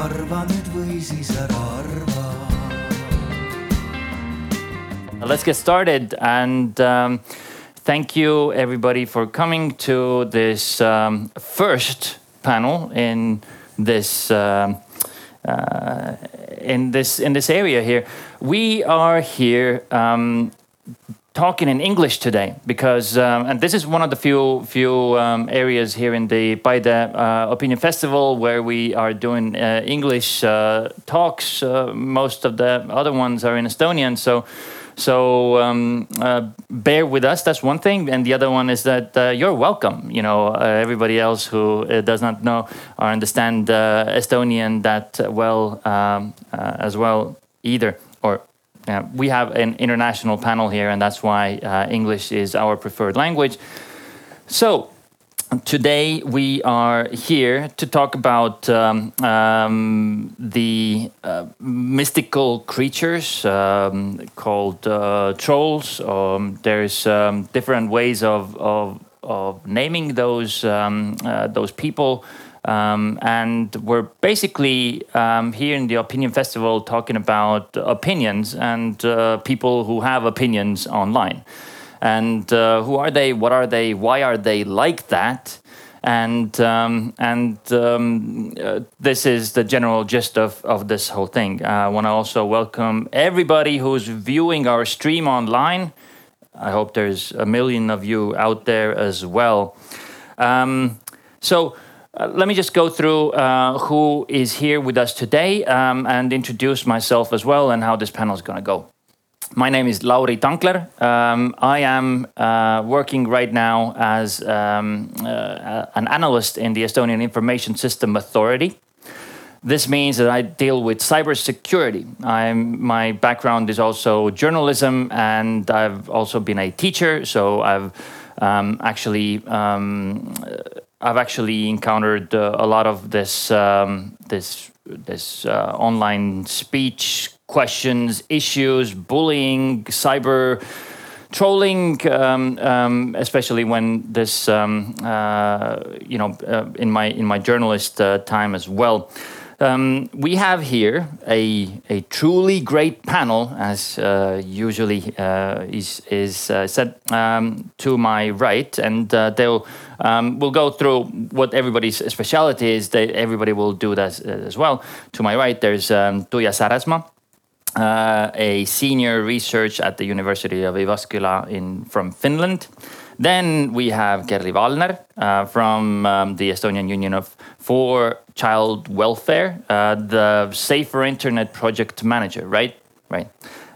arva nüüd või siis ära arva. Let's get started and um, thank you everybody for coming to this um, first panel in this um uh, in this in this area here. We are here um, talking in English today because, um, and this is one of the few few um, areas here in the by the uh, Opinion Festival where we are doing uh, English uh, talks. Uh, most of the other ones are in Estonian, so. So um, uh, bear with us. That's one thing, and the other one is that uh, you're welcome. You know, everybody else who does not know or understand Estonian that well um, as well either, or we have an international panel here, and that's why uh, English is our preferred language. So, today we are here to talk about um, um, the uh, mystical creatures um, called uh, trolls. Um, there's um, different ways of, of, of naming those um, uh, those people. Um, and we're basically um, here in the Opinion Festival talking about opinions and uh, people who have opinions online. And uh, who are they? What are they? Why are they like that? And um, and um, uh, this is the general gist of, of this whole thing. I want to also welcome everybody who's viewing our stream online. I hope there's a million of you out there as well. Um, so uh, let me just go through uh, who is here with us today um, and introduce myself as well and how this panel is going to go. My name is Lauri Tankler. Um, I am uh, working right now as um, uh, an analyst in the Estonian Information System Authority. This means that I deal with cybersecurity. I'm, my background is also journalism, and I've also been a teacher. So I've um, actually um, I've actually encountered uh, a lot of this um, this this uh, online speech questions, issues, bullying, cyber trolling, um, um, especially when this um, uh, you know uh, in my in my journalist uh, time as well. Um, we have here a, a truly great panel, as uh, usually uh, is, is uh, said um, to my right, and uh, they'll um, we'll go through what everybody's specialty is. They, everybody will do that as well. To my right, there's um, Tuija Säresmaa. Uh, a senior research at the University of Jyväskylä in from Finland. Then we have Kerli Valner uh, from um, the Estonian Union of for Child Welfare, uh, the Safer Internet Project Manager, right? Right.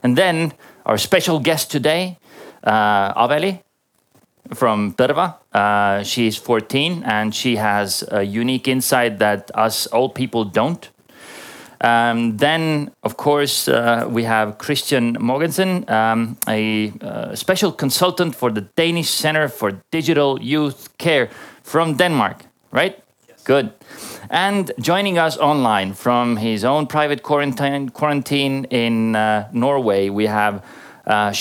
And then our special guest today, uh, Aveli from Tõrva. Uh, she's 14 and she has a unique insight that us old people don't. Um, then, of course, uh, we have Christian Mogensen, um, a uh, special consultant for the Danish Center for Digital Youth Care from Denmark, right? Yes. Good. And joining us online from his own private quarantine, quarantine in uh, Norway, we have uh,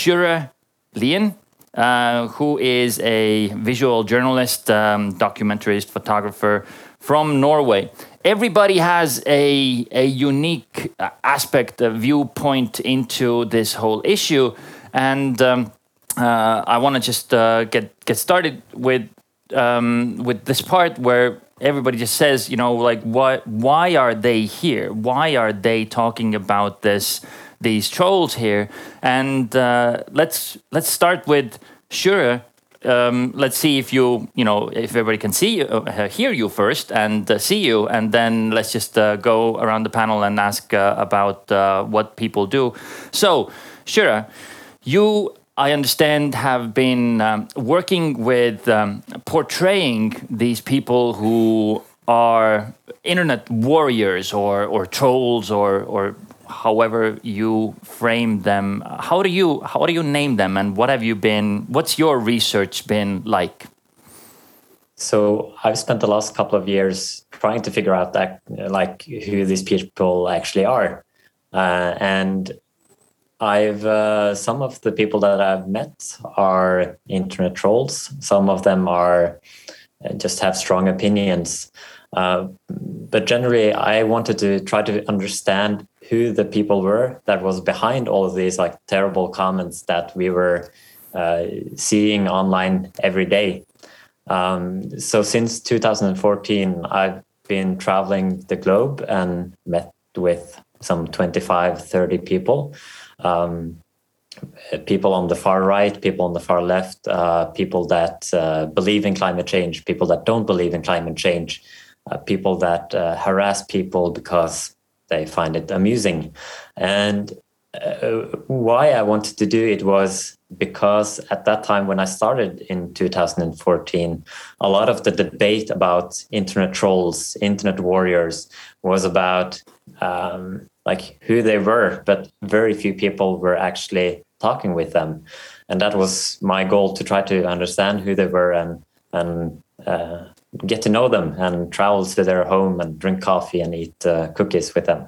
Lien, uh, who is a visual journalist, um, documentarist, photographer from Norway everybody has a, a unique uh, aspect, a viewpoint into this whole issue. And um, uh, I want to just uh, get, get started with, um, with this part where everybody just says, you know, like, what, why are they here? Why are they talking about this, these trolls here? And uh, let's, let's start with Kyrre um, let's see if you, you know, if everybody can see you, uh, hear you first and uh, see you, and then let's just uh, go around the panel and ask uh, about uh, what people do. So, Kyrre, you, I understand, have been um, working with um, portraying these people who are internet warriors or or trolls or or however you frame them. How do you how do you name them and what have you been what's your research been like? So i've spent the last couple of years trying to figure out that like who these people actually are. Uh, and i've uh, some of the people that i've met are internet trolls some of them are uh, just have strong opinions Uh, but generally, I wanted to try to understand who the people were that was behind all of these like terrible comments that we were uh, seeing online every day. Um, so since 2014, I've been traveling the globe and met with some 25, 30 people. Um, people on the far right, people on the far left, uh, people that uh, believe in climate change, people that don't believe in climate change, uh, people that uh, harass people because they find it amusing. And uh, why I wanted to do it was because at that time when I started in 2014, a lot of the debate about internet trolls, internet warriors was about um, like who they were, but very few people were actually talking with them. And that was my goal to try to understand who they were and and uh, get to know them and travel to their home and drink coffee and eat uh, cookies with them.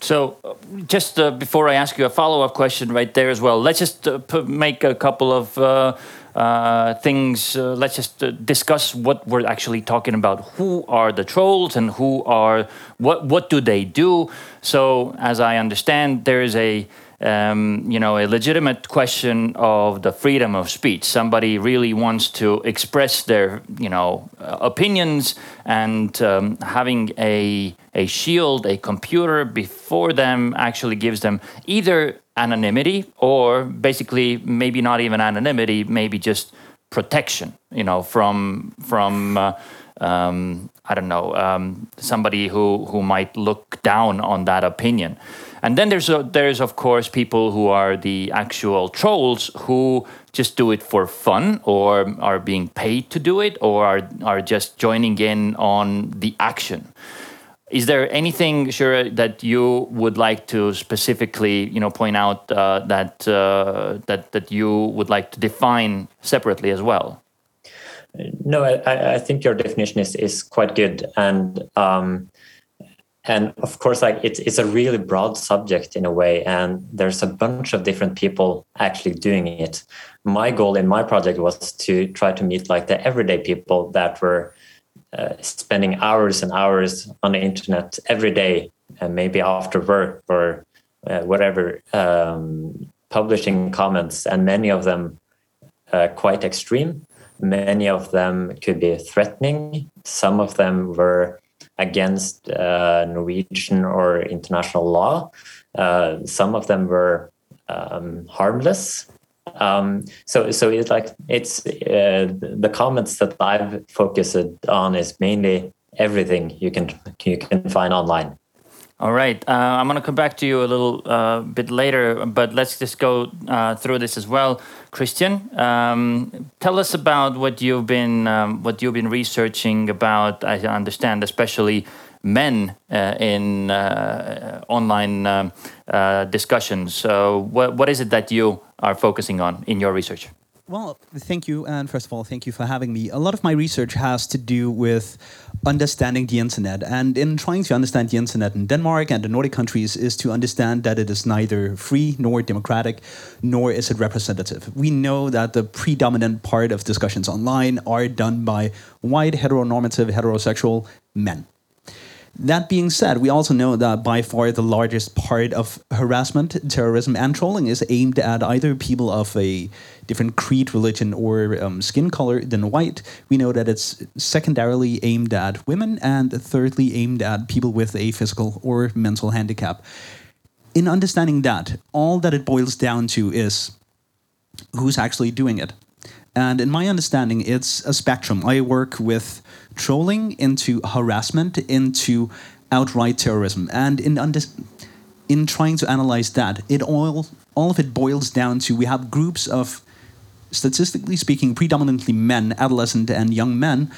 So, uh, just uh, before I ask you a follow up question right there as well, let's just uh, make a couple of uh, uh, things. Uh, let's just discuss what we're actually talking about. Who are the trolls and who are what? What do they do? So, as I understand, there is a um, you know, a legitimate question of the freedom of speech. Somebody really wants to express their, you know, uh, opinions, and um, having a a shield, a computer before them, actually gives them either anonymity or basically maybe not even anonymity, maybe just protection, you know, from from. Uh, um, I don't know um, somebody who who might look down on that opinion. And then there's there's of course people who are the actual trolls who just do it for fun or are being paid to do it or are are just joining in on the action. Is there anything, sure, that you would like to specifically, you know, point out uh, that uh, that that you would like to define separately as well? No, I, I think your definition is is quite good, and um, and of course like it's it's a really broad subject in a way and there's a bunch of different people actually doing it. My goal in my project was to try to meet like the everyday people that were uh, spending hours and hours on the internet every day and maybe after work or uh, whatever um, publishing comments. And many of them uh, quite extreme. Many of them could be threatening. Some of them were against uh, Norwegian or international law. Uh, some of them were um, harmless. Um, so, so it's like it's uh, the comments that I've focused on is mainly everything you can you can find online. All right. Uh, I'm going to come back to you a little uh, bit later, but let's just go uh, through this as well. Christian, um, tell us about what you've been um, what you've been researching about. I understand, especially men uh, in uh, online um, uh, discussions. So, what what is it that you are focusing on in your research? Well, thank you. And first of all, thank you for having me. A lot of my research has to do with understanding the internet. And in trying to understand the internet in Denmark and the Nordic countries, is to understand that it is neither free nor democratic, nor is it representative. We know that the predominant part of discussions online are done by white, heteronormative, heterosexual men. That being said, we also know that by far the largest part of harassment, terrorism, and trolling is aimed at either people of a different creed, religion, or um, skin color than white. We know that it's secondarily aimed at women, and thirdly, aimed at people with a physical or mental handicap. In understanding that, all that it boils down to is who's actually doing it. And in my understanding, it's a spectrum. I work with trolling into harassment into outright terrorism. And in in trying to analyze that, it all all of it boils down to we have groups of statistically speaking predominantly men, adolescent and young men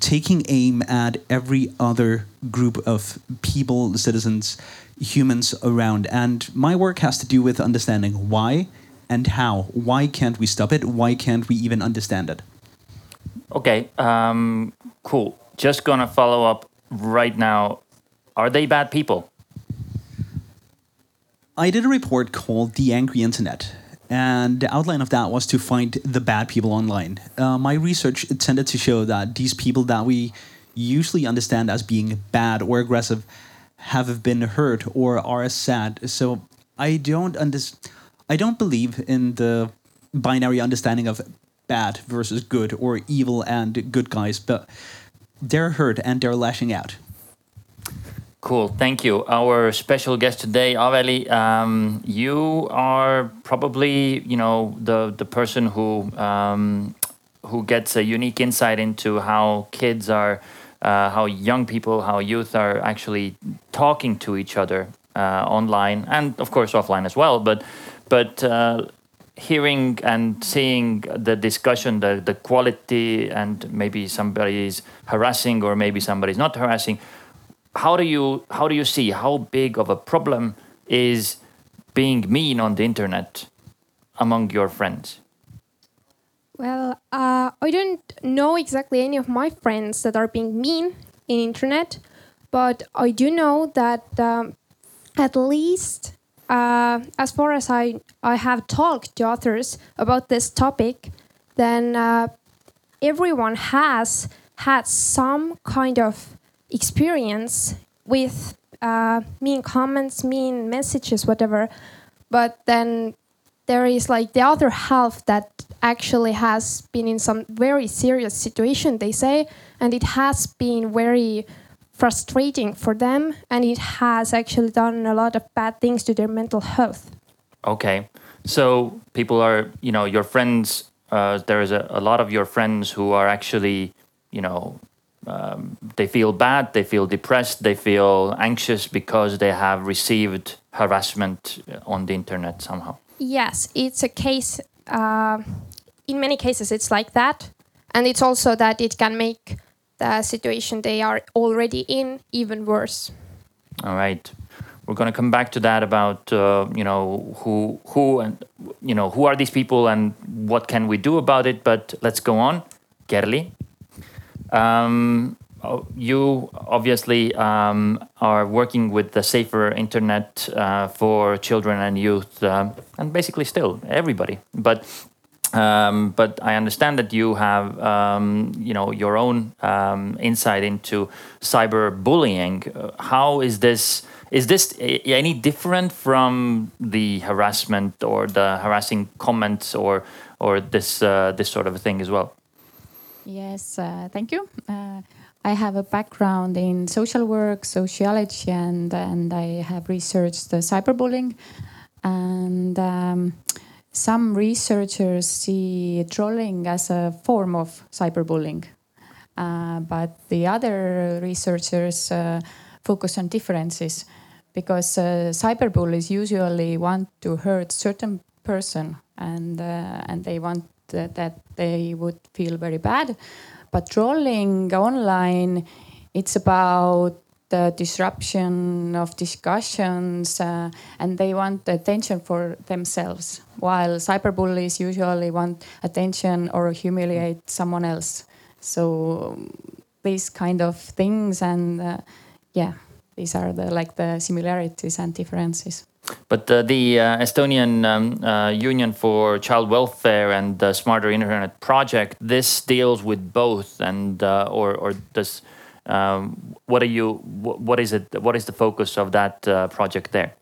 taking aim at every other group of people, citizens, humans around. And my work has to do with understanding why and how. Why can't we stop it? Why can't we even understand it? Okay, um, cool. Just gonna follow up right now. Are they bad people? I did a report called The Angry Internet, and the outline of that was to find the bad people online. Uh, my research tended to show that these people that we usually understand as being bad or aggressive have been hurt or are sad. So I don't understand. I don't believe in the binary understanding of bad versus good or evil and good guys, but they're hurt and they're lashing out. Cool, thank you. Our special guest today, Aveli, um, you are probably you know the the person who um, who gets a unique insight into how kids are, uh, how young people, how youth are actually talking to each other uh, online and of course offline as well. But but uh, hearing and seeing the discussion, the the quality, and maybe somebody is harassing or maybe somebody's not harassing how do you how do you see how big of a problem is being mean on the internet among your friends? Well, uh, I don't know exactly any of my friends that are being mean in internet, but I do know that um, at least uh, as far as I I have talked to others about this topic, then uh, everyone has had some kind of experience with uh, mean comments, mean messages, whatever. But then there is like the other half that actually has been in some very serious situation, they say, and it has been very frustrating for them, and it has actually done a lot of bad things to their mental health. Okay, so people are, you know, your friends. Uh, there is a, a lot of your friends who are actually, you know, um, they feel bad, they feel depressed, they feel anxious because they have received harassment on the internet somehow. Yes, it's a case. Uh, in many cases, it's like that, and it's also that it can make the situation they are already in even worse. All right, we're going to come back to that about uh, you know who who and you know who are these people and what can we do about it. But let's go on, Kerli. Um, oh, you obviously um, are working with the safer internet uh, for children and youth, uh, and basically still everybody. But um, but I understand that you have um, you know your own um, insight into cyberbullying. Uh, how is this? Is this any different from the harassment or the harassing comments or or this uh, this sort of a thing as well? Yes, uh, thank you. Uh, I have a background in social work, sociology, and and I have researched cyberbullying. And um, some researchers see trolling as a form of cyberbullying, uh, but the other researchers uh, focus on differences because uh, cyberbullies usually want to hurt certain person and uh, and they want that, that they would feel very bad. But trolling online, it's about the disruption of discussions uh, and they want attention for themselves while cyberbullies usually want attention or humiliate someone else. So these kind of things and uh, yeah these are the like the similarities and differences. But uh, the uh, Estonian um, uh, Union for Child Welfare and the Smarter Internet project, this deals with both, and uh, or or does um, what are you? What is it? What is the focus of that uh, project there?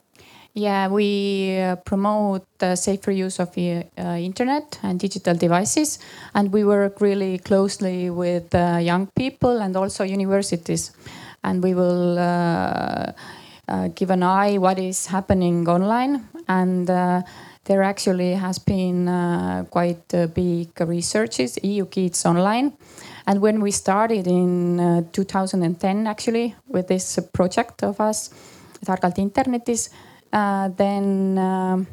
Yeah, we uh, promote the safer use of the internet and digital devices, and we work really closely with young people and also universities, and we will uh, give an eye what is happening online and uh, there actually has been uh, quite big researches EU Kids Online and when we started in 2010 actually with this project of us targalt internetis then um,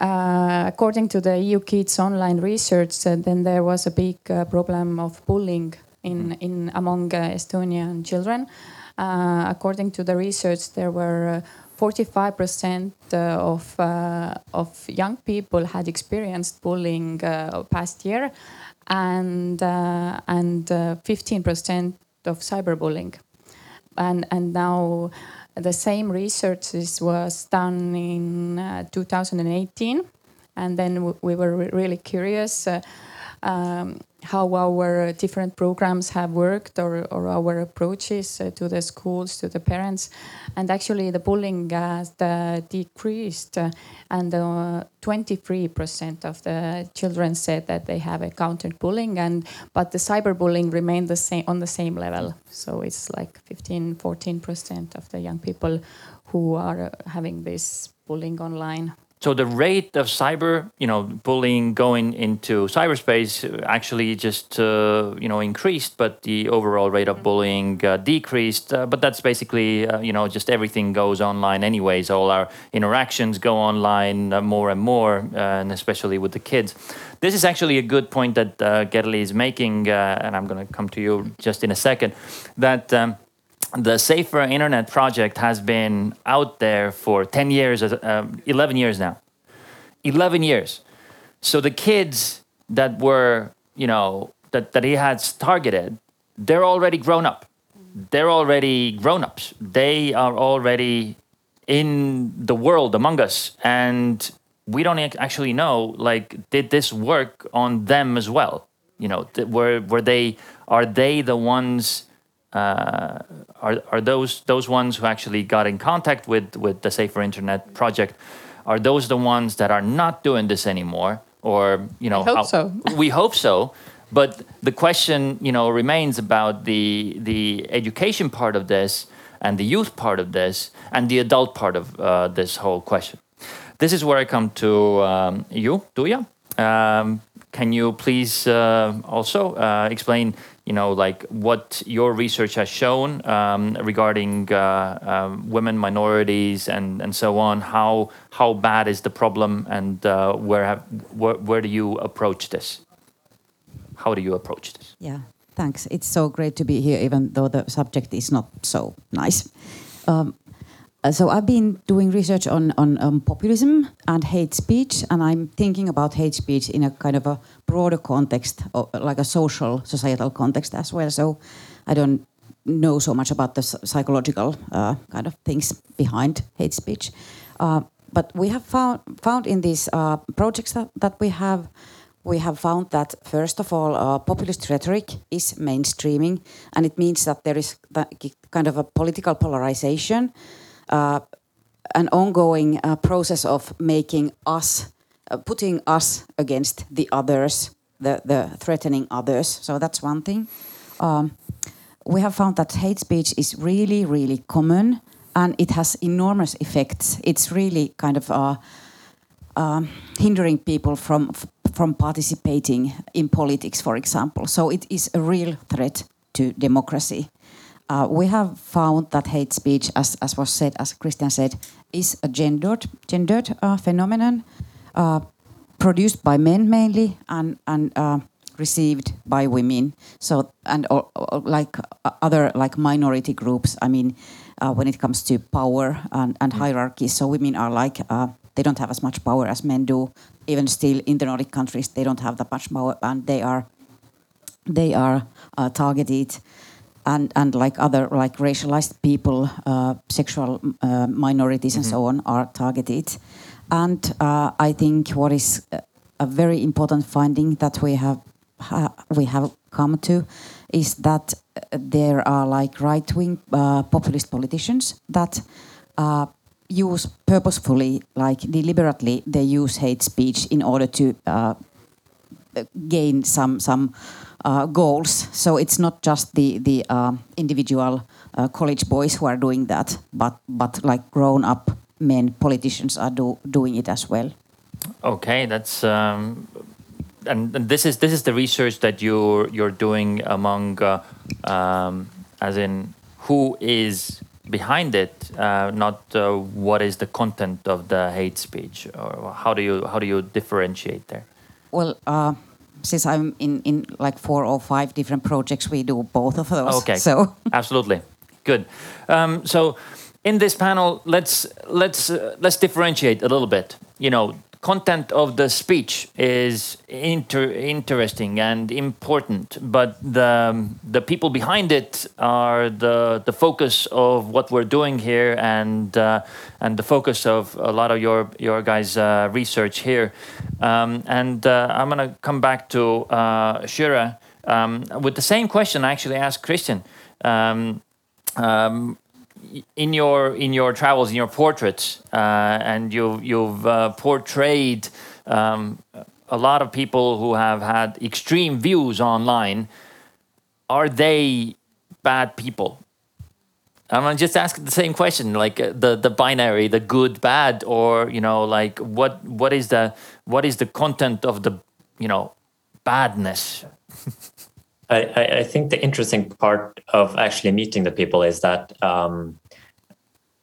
uh, according to the EU Kids online research, uh, then there was a big uh, problem of bullying in, in among Estonian children. Uh, according to the research, there were 45% uh, of uh, of young people had experienced bullying past year, and and 15% of cyberbullying, and and now the same research was done in uh, 2018 and then we were really curious uh, um, how our different programs have worked or, or our approaches uh, to the schools, to the parents. And actually, the bullying has uh, decreased, uh, and 23% of the children said that they have encountered bullying, and but the cyberbullying remained the same on the same level. So it's like 15, 14% of the young people who are having this bullying online. So the rate of cyber, you know, bullying going into cyberspace actually just uh, you know increased, but the overall rate of bullying uh, decreased. Uh, but that's basically uh, you know just everything goes online anyways. All our interactions go online uh, more and more, uh, and especially with the kids. This is actually a good point that uh, Kerli is making, and I'm going to come to you just in a second. That. Um, the Safer Internet project has been out there for 10 years, uh, 11 years now. 11 years. So the kids that were, you know, that, that he has targeted, they're already grown up. They're already grown ups. They are already in the world among us. And we don't actually know, like, did this work on them as well? You know, were, were they, are they the ones uh, are, are those those ones who actually got in contact with with the Safer Internet project? Are those the ones that are not doing this anymore, or you know? Hope so. we hope so. But the question, you know, remains about the the education part of this, and the youth part of this, and the adult part of uh, this whole question. This is where I come to um, you, Tuija. Um, can you please uh, also uh, explain you know, like what your research has shown um, regarding uh, um, women, minorities, and, and so on. How how bad is the problem, and uh, where have where, where do you approach this? How do you approach this? Yeah, thanks. It's so great to be here, even though the subject is not so nice. Um, so I've been doing research on, on um, populism and hate speech, and I'm thinking about hate speech in a kind of a broader context, like a social, societal context as well. So I don't know so much about the psychological uh, kind of things behind hate speech. Uh, but we have found, found in these uh, projects that, that we have, we have found that first of all, uh, populist rhetoric is mainstreaming, and it means that there is kind of a political polarization uh, an ongoing uh, process of making us, uh, putting us against the others, the, the threatening others. So that's one thing. Um, we have found that hate speech is really, really common and it has enormous effects. It's really kind of uh, uh, hindering people from from participating in politics, for example. So it is a real threat to democracy. Uh, we have found that hate speech, as, as was said, as Christian said, is a gendered, gendered uh, phenomenon uh, produced by men mainly and, and uh, received by women. So, and like uh, other like minority groups, I mean, uh, when it comes to power and, and mm. hierarchy, so women are like, they don't have as much power as men do. Even still in the Nordic countries, they don't have that much power and they are, they are targeted and and like other like racialized people, uh, sexual uh, minorities, mm -hmm. and so mm-hmm. on are targeted. And uh, I think what is a very important finding that we have ha we have come to is that uh, there are like right wing uh, populist politicians that uh, use purposefully, like deliberately, they use hate speech in order to gain some some uh, goals. So it's not just the the uh, individual uh, college boys who are doing that, but but like grown up men politicians are do, doing it as well. Okay, that's um, and, and, this is this is the research that you're you're doing among uh, um, as in who is behind it, uh, not uh, what is the content of the hate speech, or how do you how do you differentiate there? Well, since I'm in, in like four or five different projects, we do both of those. Okay. So absolutely good. Um, so in this panel, let's let's uh, let's differentiate a little bit. You know, content of the speech is inter- interesting and important, but the the people behind it are the the focus of what we're doing here and uh, and the focus of a lot of your your guys' uh, research here. Um, and uh, I'm gonna come back to uh, Kyrre um, with the same question I actually asked Christian. Um, um, in your in your travels, in your portraits, uh, and you've you've uh, portrayed um, a lot of people who have had extreme views online. Are they bad people? And I'm just ask the same question, like uh, the the binary, the good, bad, or you know, like what what is the what is the content of the you know badness? I, I, think the interesting part of actually meeting the people is that um,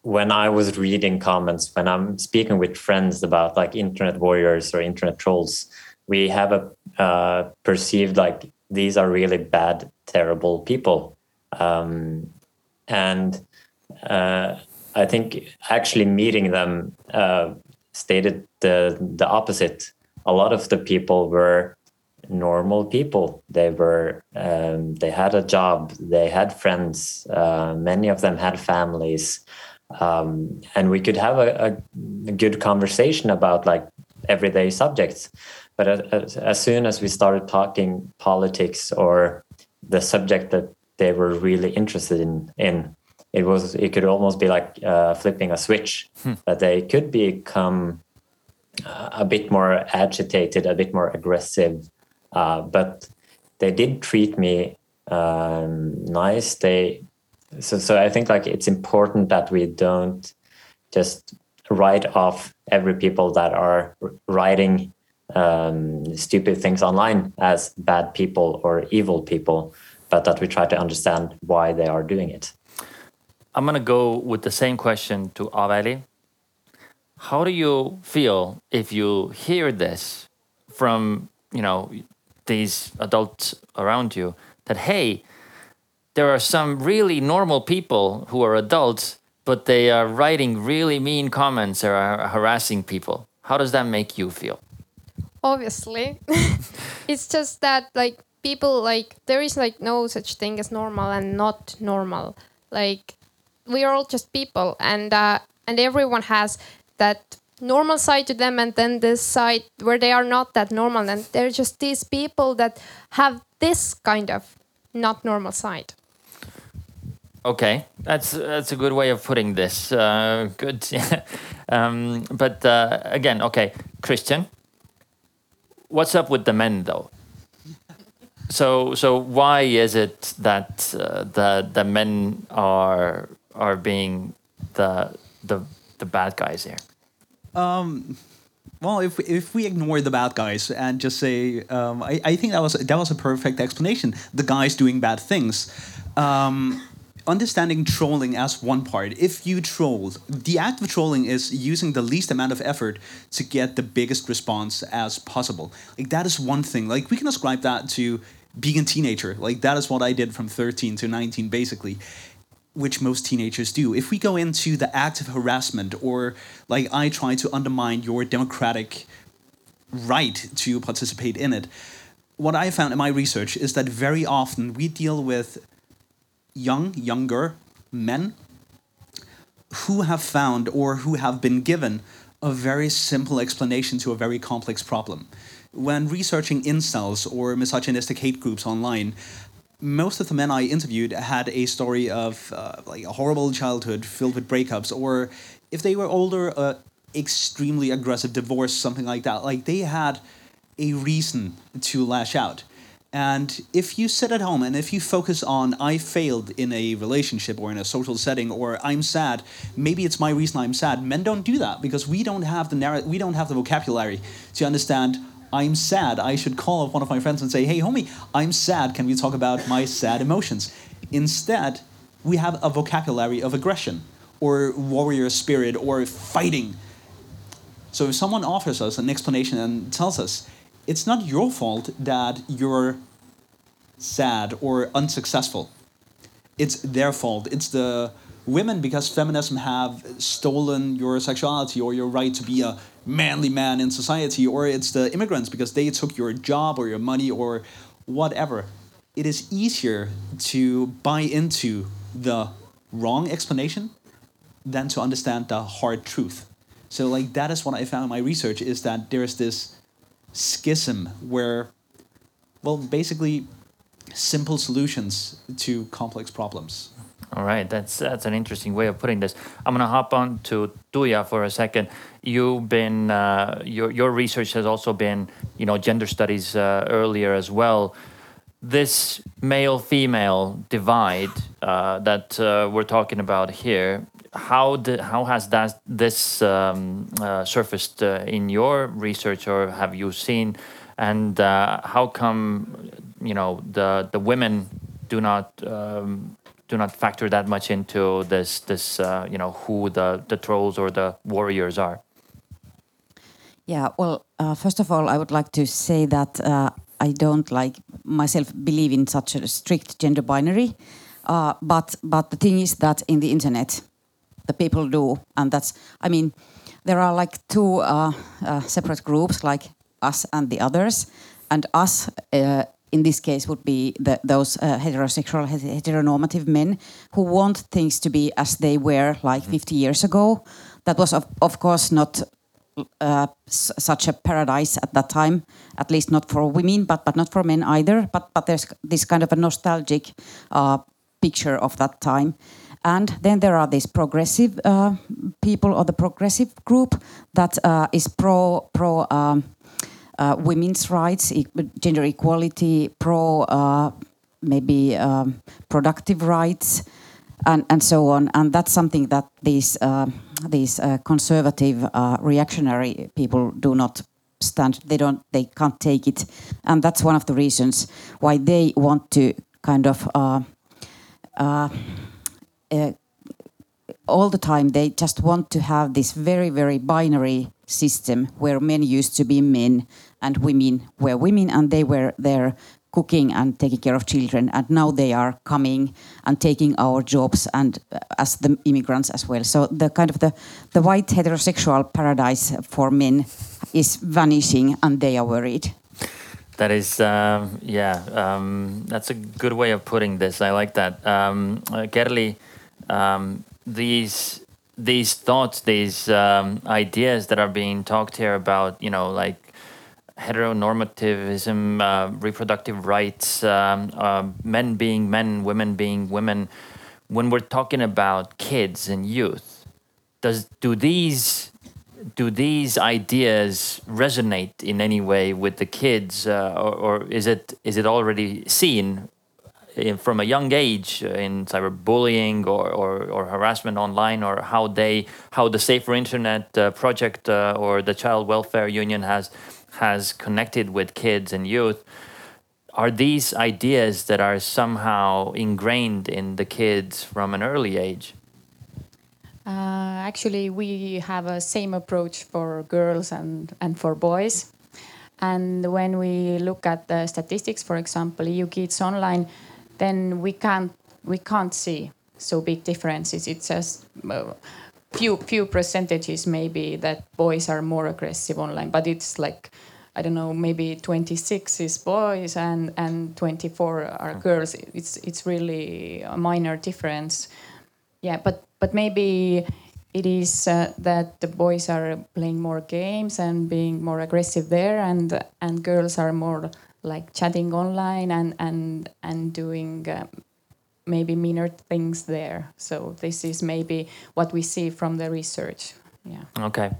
when I was reading comments, when I'm speaking with friends about like internet warriors or internet trolls, we have a uh, perceived like these are really bad, terrible people. Um, and uh, I think actually meeting them uh, stated the the opposite. A lot of the people were normal people. They were um, they had a job, they had friends. Uh, many of them had families, um, and we could have a, a, good conversation about like everyday subjects. But as, as soon as we started talking politics or the subject that they were really interested in, in it was it could almost be like uh, flipping a switch Hmm. that they could become a bit more agitated, a bit more aggressive, uh, but they did treat me um, nice. They so so I think like it's important that we don't just write off every people that are writing um, stupid things online as bad people or evil people, but that we try to understand why they are doing it. I'm gonna go with the same question to Aveli. How do you feel if you hear this from you know these adults around you that hey, there are some really normal people who are adults, but they are writing really mean comments or are harassing people. How does that make you feel? obviously it's just that like people like there is like no such thing as normal and not normal like we are all just people and uh, and everyone has that normal side to them and then this side where they are not that normal and they're just these people that have this kind of not normal side Okay, that's that's a good way of putting this. Uh, good, um, but uh, again, okay, Christian, what's up with the men though? So so why is it that uh, the the men are are being the the the bad guys here? Well, if if we ignore the bad guys and just say, um, I, I think that was that was a perfect explanation. The guys doing bad things. Um, understanding trolling as one part. If you troll, the act of trolling is using the least amount of effort to get the biggest response as possible. Like that is one thing. Like we can ascribe that to being a teenager. Like that is what I did from 13 to 19 basically which most teenagers do. If we go into the act of harassment or like I try to undermine your democratic right to participate in it, what I found in my research is that very often we deal with young, younger men who have found or who have been given a very simple explanation to a very complex problem. When researching incels or misogynistic hate groups online, most of the men I interviewed had a story of uh, like a horrible childhood filled with breakups, or if they were older, uh, extremely aggressive divorce, something like that. Like they had a reason to lash out. And if you sit at home and if you focus on I failed in a relationship or in a social setting or I'm sad, maybe it's my reason I'm sad. Men don't do that because we don't have the narr- we don't have the vocabulary to understand I'm sad. I should call up one of my friends and say, "Hey homie, I'm sad. Can we talk about my sad emotions?" Instead, we have a vocabulary of aggression or warrior spirit or fighting. So if someone offers us an explanation and tells us, it's not your fault that you're sad or unsuccessful. It's their fault. It's the women because feminism have stolen your sexuality or your right to be a manly man in society, or it's the immigrants because they took your job or your money or whatever. It is easier to buy into the wrong explanation than to understand the hard truth. So like that is what I found in my research is that there's this schism where well basically simple solutions to complex problems. All right, that's that's an interesting way of putting this. I'm gonna hop on to Tuija for a second. You've been uh, your your research has also been you know gender studies uh, earlier as well. This male female divide uh, that uh, we're talking about here. How did, how has that this um, uh, surfaced uh, in your research, or have you seen? And how come you know the the women do not um, do not factor that much into this this uh, you know who the the trolls or the warriors are. Yeah well uh, first of all i would like to say that uh, i don't like myself believe in such a strict gender binary uh, but but the thing is that in the internet the people do and that's i mean there are like two uh, uh, separate groups like us and the others and us in this case would be the, those uh, heterosexual heteronormative men who want things to be as they were like 50 years ago. That was of, of course not uh, such a paradise at that time at least not for women but but not for men either. But but there's this kind of a nostalgic uh, picture of that time. And then there are these progressive uh, people or the progressive group that uh, is pro pro um, uh, women's rights, e gender equality, pro uh, maybe um, productive rights, and, and so on. And that's something that these uh, these uh, conservative uh, reactionary people do not stand. They don't. They can't take it, and that's one of the reasons why they want to kind of. Uh, all the time they just want to have this very very binary system where men used to be men and women were women and they were there cooking and taking care of children. And now they are coming and taking our jobs and uh, as the immigrants as well. So the kind of the the white heterosexual paradise for men is vanishing and they are worried. That is um, yeah um, that's a good way of putting this. I like that. Um, uh, Kerli um, these these thoughts, these um, ideas that are being talked here about, you know, like heteronormativism, uh, reproductive rights, um, uh, men being men, women being women. When we're talking about kids and youth, does do these do these ideas resonate in any way with the kids, uh, or, or, is it is it already seen in, from a young age uh, in cyberbullying or, or, or, harassment online or how they how the safer internet uh, project uh, or the child welfare union has has connected with kids and youth are these ideas that are somehow ingrained in the kids from an early age? Uh, actually we have a same approach for girls and and for boys. And when we look at the statistics for example eu kids online then we can't we can't see so big differences. It's just few few percentages maybe that boys are more aggressive online, but it's like I don't know maybe 26 is boys and and 24 are girls. It's it's really a minor difference. Yeah, but but maybe it is uh, that the boys are playing more games and being more aggressive there, and and girls are more like chatting online and and and doing uh, maybe meaner things there. So this is maybe what we see from the research. Yeah. Okay.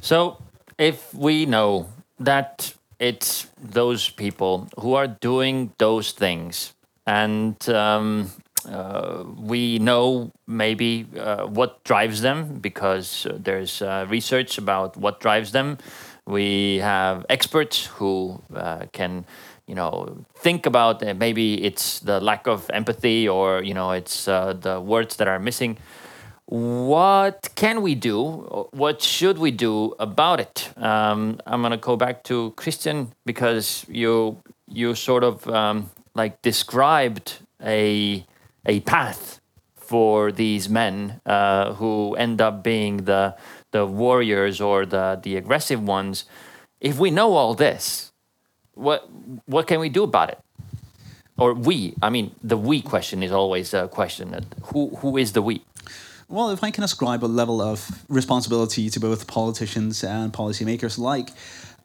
So if we know that it's those people who are doing those things, and um, uh, we know maybe uh, what drives them because there's uh, research about what drives them we have experts who uh, can, you know, think about uh, maybe it's the lack of empathy or you know it's uh, the words that are missing. What can we do? What should we do about it? Um, I'm gonna go back to Christian because you you sort of um, like described a a path for these men uh, who end up being the the warriors or the the aggressive ones. If we know all this, what what can we do about it? Or we? I mean, the we question is always a question. That who who is the we? Well, if I can ascribe a level of responsibility to both politicians and policymakers alike,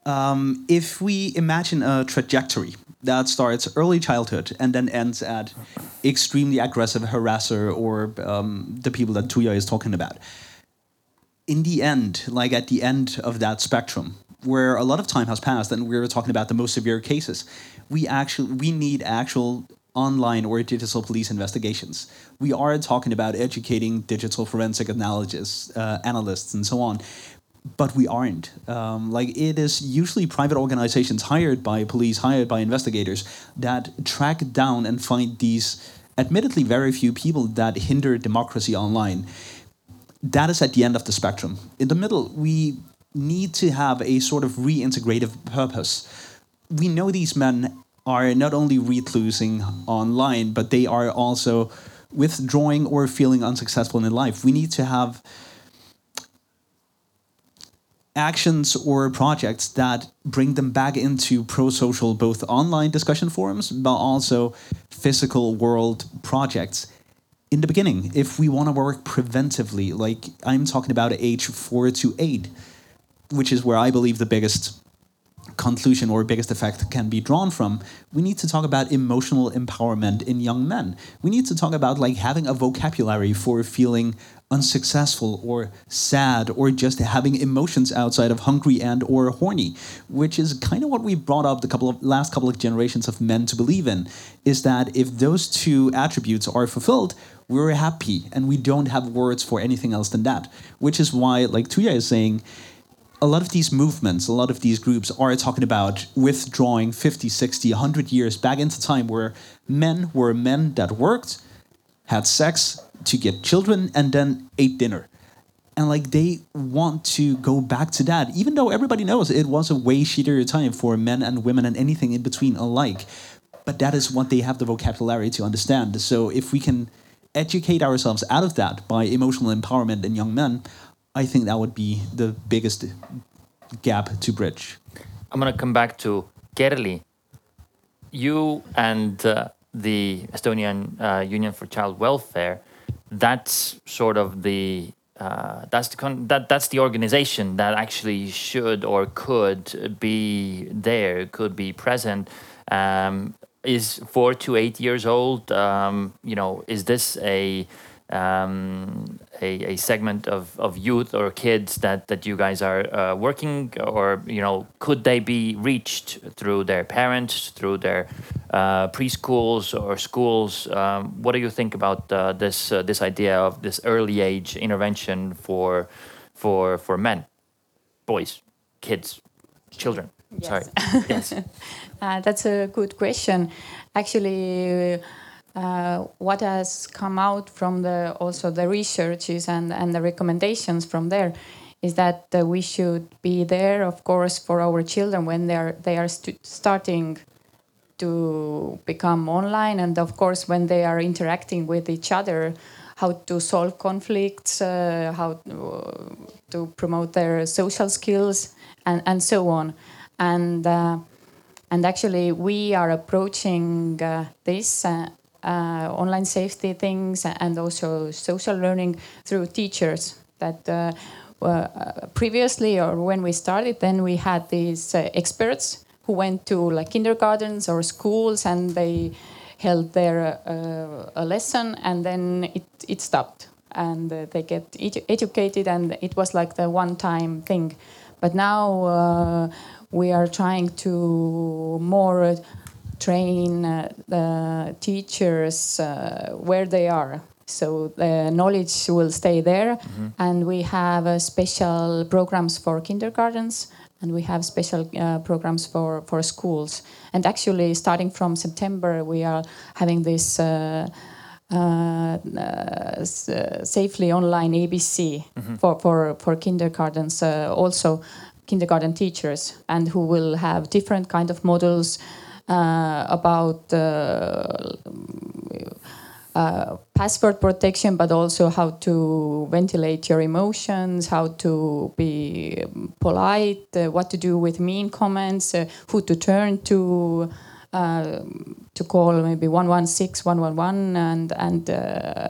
um, if we imagine a trajectory that starts early childhood and then ends at extremely aggressive harasser or um, the people that Tuija is talking about, in the end, like at the end of that spectrum, where a lot of time has passed and we're talking about the most severe cases, we actually we need actual online or digital police investigations. We are talking about educating digital forensic analysts, uh, analysts, and so on. But we aren't. Um, like it is usually private organizations hired by police, hired by investigators that track down and find these, admittedly, very few people that hinder democracy online. That is at the end of the spectrum. In the middle, we need to have a sort of reintegrative purpose. We know these men are not only reclusing online, but they are also withdrawing or feeling unsuccessful in life. We need to have actions or projects that bring them back into pro-social both online discussion forums but also physical world projects in the beginning if we want to work preventively like i'm talking about age 4 to 8 which is where i believe the biggest conclusion or biggest effect can be drawn from we need to talk about emotional empowerment in young men. We need to talk about like having a vocabulary for feeling unsuccessful or sad or just having emotions outside of hungry and or horny which is kind of what we brought up the couple of last couple of generations of men to believe in is that if those two attributes are fulfilled we're happy and we don't have words for anything else than that which is why like Tuija is saying a lot of these movements, a lot of these groups are talking about withdrawing 50, 60, 100 years back into time where men were men that worked, had sex to get children, and then ate dinner. And like they want to go back to that, even though everybody knows it was a way shittier time for men and women and anything in between alike. But that is what they have the vocabulary to understand. So if we can educate ourselves out of that by emotional empowerment in young men, I think that would be the biggest gap to bridge. I'm going to come back to Kerli. You and uh, the Estonian uh, Union for Child Welfare, that's sort of the uh, that's the con- that that's the organization that actually should or could be there, could be present. Um, is four to eight years old. Um, you know, is this a um, a, a segment of, of youth or kids that, that you guys are uh, working or you know could they be reached through their parents through their uh, preschools or schools um, what do you think about uh, this uh, this idea of this early age intervention for for for men boys kids children Yes. sorry yes Uh, that's a good question. Actually, uh, what has come out from the also the researches and, and the recommendations from there is that uh, we should be there, of course, for our children when they are they are starting to become online, and of course when they are interacting with each other, how to solve conflicts, uh, how to, to promote their social skills, and and so on, and. Uh, and actually, we are approaching uh, this uh, online safety things and also social learning through teachers. That uh, uh, previously, or when we started, then we had these uh, experts who went to like kindergartens or schools and they held their uh, a lesson and then it, it stopped and they get edu- educated and it was like the one time thing but now we are trying to more train uh, the teachers uh, where they are. So the knowledge will stay there. And we have uh, special programs for kindergartens and we have special uh, programs for, for schools. And actually starting from september we are having this uh, uh, safely online ABC for, for, for kindergartens, uh, also kindergarten teachers, and who will have different kind of models about uh, uh, password protection, but also how to ventilate your emotions, how to be polite, uh, what to do with mean comments, uh, who to turn to. Uh, to call maybe 116 111 and and uh,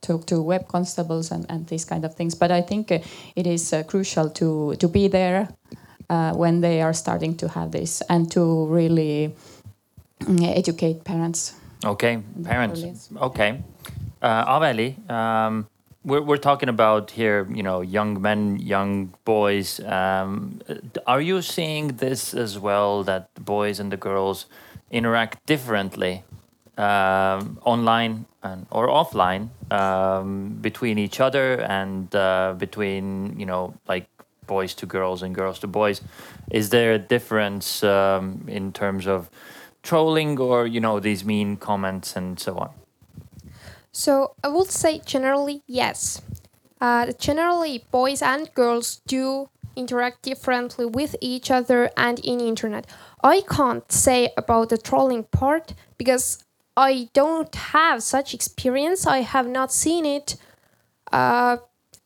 talk to web constables and, and these kind of things but i think uh, it is uh, crucial to to be there uh, when they are starting to have this and to really educate parents Okay, parents. Okay, uh, Aveli, um, we're we're talking about here, you know, young men, young boys. Um, are you seeing this as well? That the boys and the girls interact differently um, online and or offline um, between each other and uh, between you know like boys to girls and girls to boys. Is there a difference um, in terms of trolling or you know these mean comments and so on? So I would say generally yes. Uh, generally, boys and girls do interact differently with each other and in internet. I can't say about the trolling part because I don't have such experience. I have not seen it. Uh,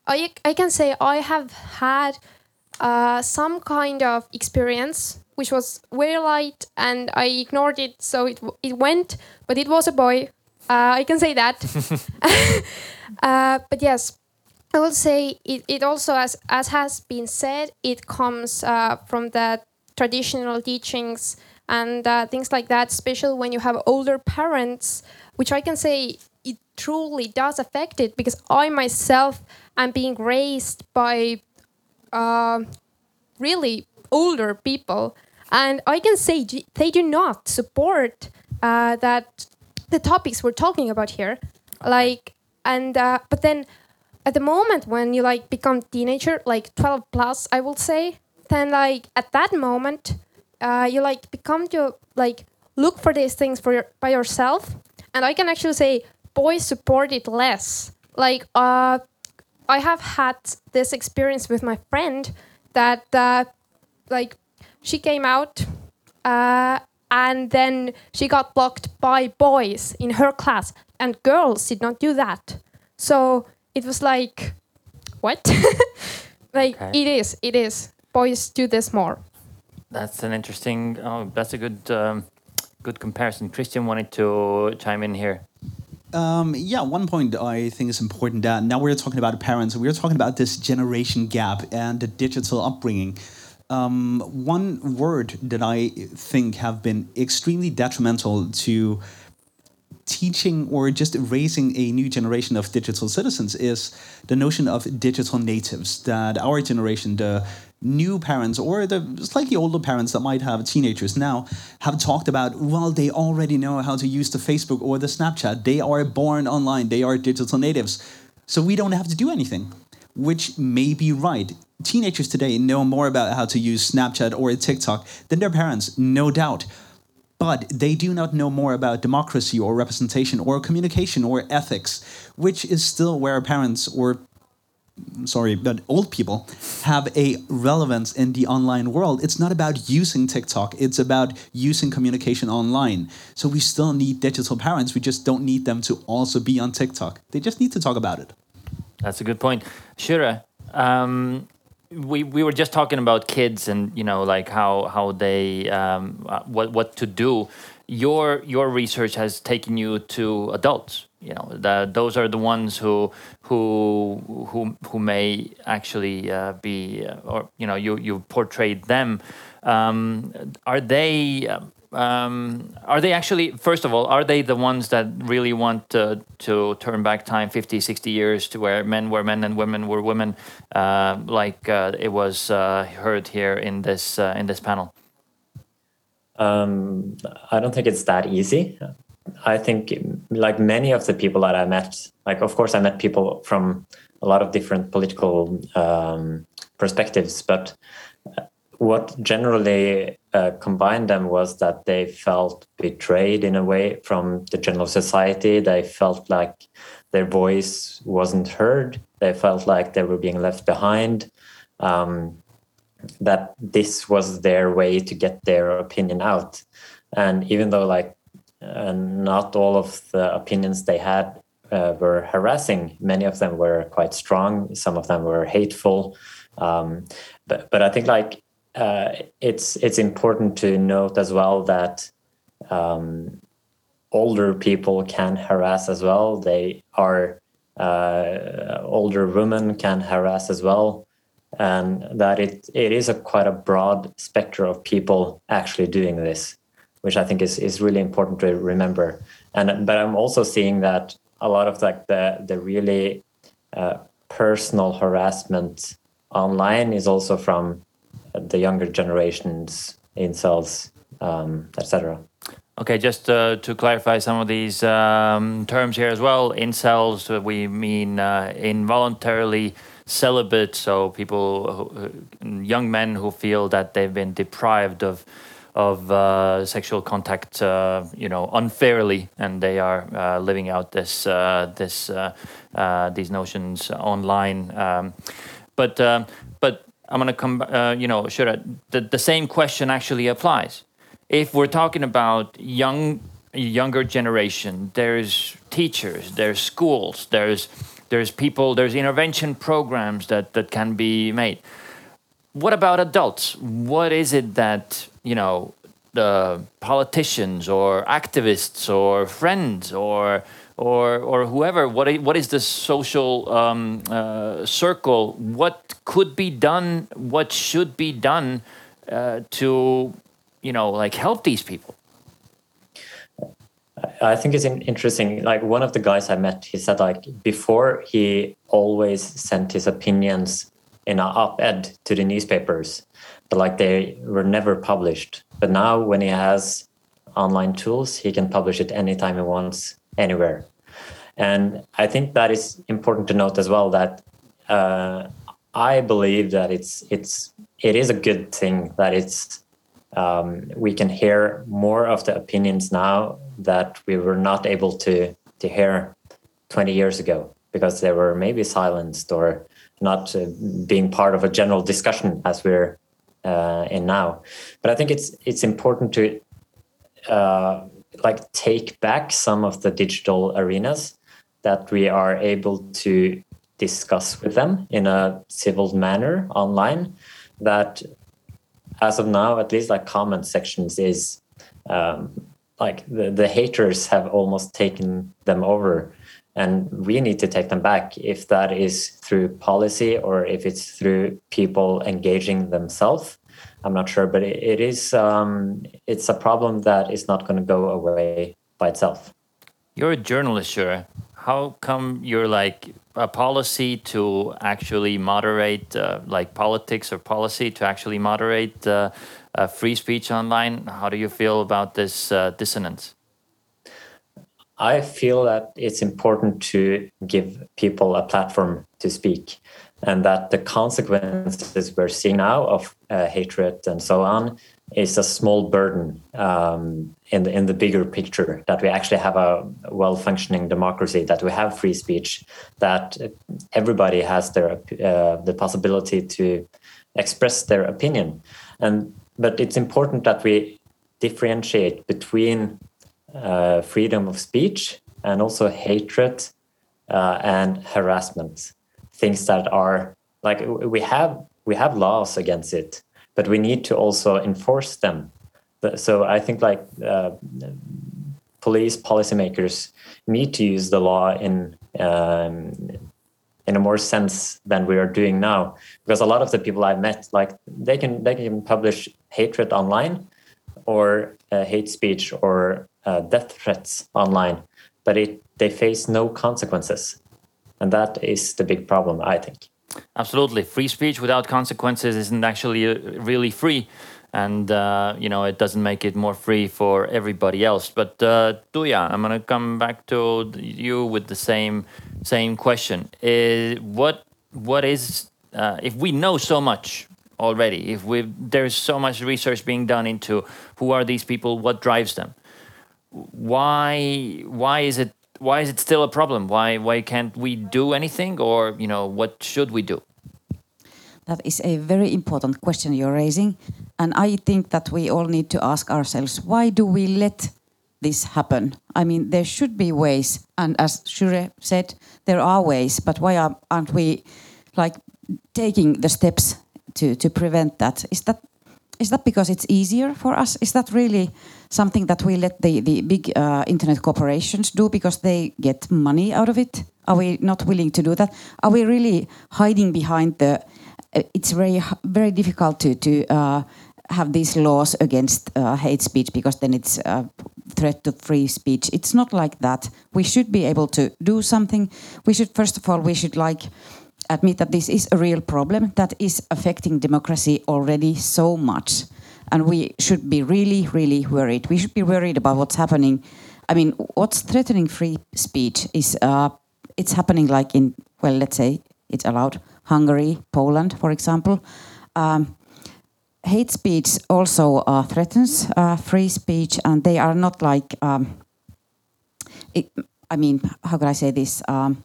I I can say I have had uh, some kind of experience which was very light and I ignored it, so it it went. But it was a boy. Uh, I can say that. uh, but yes, I will say it, it also, as, as has been said, it comes uh, from the traditional teachings and uh, things like that, especially when you have older parents, which I can say it truly does affect it because I myself am being raised by uh, really older people. And I can say they do not support uh, that the topics we're talking about here. Like, and, uh, but then at the moment when you like become teenager, like 12 plus, I will say, then like at that moment, uh, you like become to like look for these things for your, by yourself. And I can actually say boys support it less. Like, uh, I have had this experience with my friend that uh, like she came out uh, and then she got blocked by boys in her class and girls did not do that so it was like what like Okay. it is it is boys do this more That's an interesting. Oh, that's a good um, good comparison. Christian wanted to chime in here. Um, yeah, one point I think is important that now we're talking about parents, we're talking about this generation gap and the digital upbringing. Um, one word that I think have been extremely detrimental to teaching or just raising a new generation of digital citizens is the notion of digital natives that our generation the new parents or the slightly older parents that might have teenagers now have talked about well they already know how to use the facebook or the snapchat. They are born online. They are digital natives. So we don't have to do anything which may be right teenagers today know more about how to use snapchat or tiktok than their parents no doubt but they do not know more about democracy or representation or communication or ethics, which is still where parents or sorry, but old people have a relevance in the online world. It's not about using TikTok, it's about using communication online. So we still need digital parents. We just don't need them to also be on TikTok. They just need to talk about it. That's a good point. Shira, um, we we were just talking about kids and you know like how how they um, what what to do. Your your research has taken you to adults. You know, the, those are the ones who who who who may actually uh, be uh, or you know you you portrayed them. Um, are they? Um, are they actually first of all are they the ones that really want uh, to turn back time 50 60 years to where men were men and women were women uh, like uh, it was uh, heard here in this uh, in this panel Um, I don't think it's that easy. I think, like many of the people that I met, like of course I met people from a lot of different political um, perspectives, but uh, what generally uh, combined them was that they felt betrayed in a way from the general society. They felt like their voice wasn't heard. They felt like they were being left behind. Um, that this was their way to get their opinion out and even though like uh, not all of the opinions they had uh, were harassing. Many of them were quite strong. Some of them were hateful. Um, but but I think like uh, it's it's important to note as well that um, older people can harass as well. They are uh, older women can harass as well, and that it it is a quite a broad spectrum of people actually doing this, which I think is is really important to remember. And but I'm also seeing that a lot of like the the really uh, personal harassment online is also from the younger generations, incels, um, etc. Okay, just uh, to clarify some of these um, terms here as well. Incels, uh, we mean uh, involuntarily celibate, so people, who, young men who feel that they've been deprived of of uh, sexual contact, uh, you know, unfairly, and they are uh, living out this this these notions online. Um, but um, I'm gonna come, uh, you know, sure. The the same question actually applies if we're talking about young younger generation there's teachers there's schools there's there's people there's intervention programs that that can be made what about adults what is it that you know the politicians or activists or friends or or or whoever what what is the social um, uh, circle what could be done what should be done uh, to you know like help these people I think it's interesting. Like one of the guys I met, he said like before he always sent his opinions in an op-ed to the newspapers, but like they were never published. But now when he has online tools, he can publish it anytime he wants, anywhere. And I think that is important to note as well that uh, I believe that it's it's it is a good thing that it's um, we can hear more of the opinions now that we were not able to to hear 20 years ago because they were maybe silenced or not uh, being part of a general discussion as we're uh, in now. But I think it's it's important to uh, like take back some of the digital arenas that we are able to discuss with them in a civil manner online that as of now, at least like comment sections is um, like the, the haters have almost taken them over. And we need to take them back if that is through policy or if it's through people engaging themselves i'm not sure but it, it is um, it's a problem that is not going to go away by itself you're a journalist sure how come you're like a policy to actually moderate, uh, like politics or policy to actually moderate uh, uh, free speech online? How do you feel about this uh, dissonance? I feel that it's important to give people a platform to speak, and that the consequences we're seeing now of uh, hatred and so on is a small burden um, in the in the bigger picture that we actually have a well functioning democracy that we have free speech that everybody has their uh, the possibility to express their opinion. And but it's important that we differentiate between uh, freedom of speech and also hatred uh, and harassment things that are like we have we have laws against it but we need to also enforce them. So I think like uh, police policymakers need to use the law in um, in a more sense than we are doing now because a lot of the people I've met like they can they can publish hatred online or uh, hate speech or uh, death threats online but it they face no consequences and that is the big problem I think Absolutely, free speech without consequences isn't actually uh, really free, and uh, you know it doesn't make it more free for everybody else. But uh, Tuija, I'm gonna come back to you with the same same question. Is what what is uh, if we know so much already? If we there's so much research being done into who are these people, what drives them? Why why is it why is it still a problem? Why why can't we do anything, or you know, what should we do? That is a very important question you're raising, and I think that we all need to ask ourselves: Why do we let this happen? I mean, there should be ways, and as Shure said, there are ways. But why are, aren't we like taking the steps to to prevent that? Is that is that because it's easier for us? Is that really something that we let the the big uh, internet corporations do because they get money out of it? Are we not willing to do that? Are we really hiding behind the? Uh, it's very very difficult to to uh, have these laws against uh, hate speech because then it's a threat to free speech. It's not like that. We should be able to do something. We should first of all we should like admit that this is a real problem that is affecting democracy already so much. And we should be really, really worried. We should be worried about what's happening. I mean, what's threatening free speech is uh, it's happening like in, well, let's say it's allowed Hungary, Poland, for example. Um, hate speech also uh, threatens uh, free speech, and they are not like, um, it, I mean, how can I say this? Um,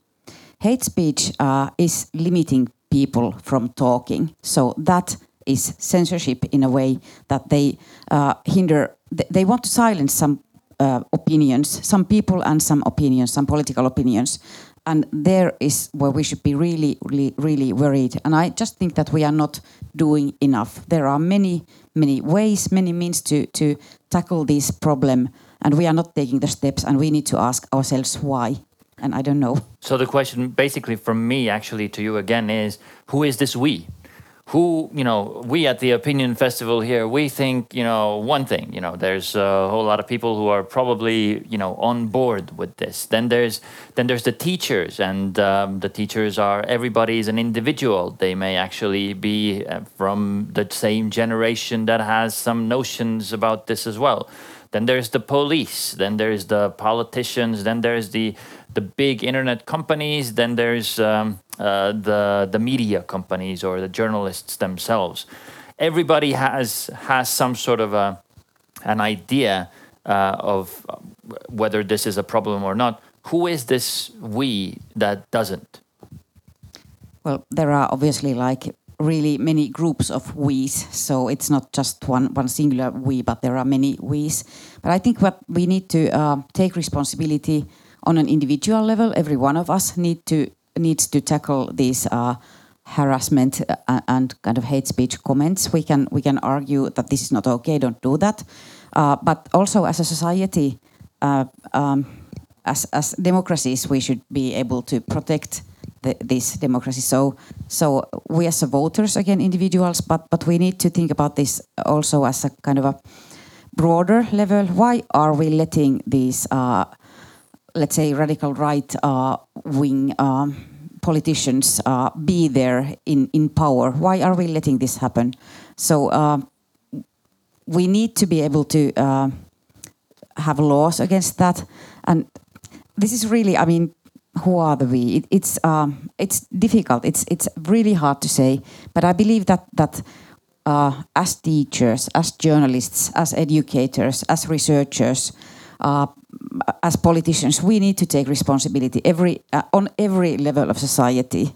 hate speech uh, is limiting people from talking. So that is censorship in a way that they uh, hinder. th- They want to silence some uh, opinions, some people, and some opinions, some political opinions. And there is where we should be really, really, really worried. And I just think that we are not doing enough. There are many, many ways, many means to to tackle this problem, and we are not taking the steps. And we need to ask ourselves why. And I don't know. So the question, basically, from me actually to you again is, who is this we? Who, you know, we at the Opinion Festival here, we think, you know, one thing. You know, there's a whole lot of people who are probably, you know, on board with this. Then there's, then there's the teachers, and um, the teachers are everybody is an individual. They may actually be uh, from the same generation that has some notions about this as well. Then there's the police. Then there's the politicians. Then there's the the big internet companies. Then there's um, uh, the the media companies or the journalists themselves. Everybody has has some sort of a an idea uh, of whether this is a problem or not. Who is this we that doesn't? Well, there are obviously like really many groups of we's, so it's not just one one singular we, but there are many we's. But I think what we need to uh, take responsibility on an individual level. Every one of us need to needs to tackle these. Uh, harassment uh, and kind of hate speech comments we can we can argue that this is not okay don't do that uh, but also as a society uh, um, as as democracies we should be able to protect the, this democracy so so we as voters again individuals but but we need to think about this also as a kind of a broader level why are we letting these uh, let's say radical right uh, wing um, politicians uh, be there in, in power. Why are we letting this happen? So uh, we need to be able to uh, have laws against that. And this is really, I mean, who are the we? It, it's um, it's difficult. It's it's really hard to say. But I believe that that uh, as teachers, as journalists, as educators, as researchers, uh, as politicians, we need to take responsibility every uh, on every level of society.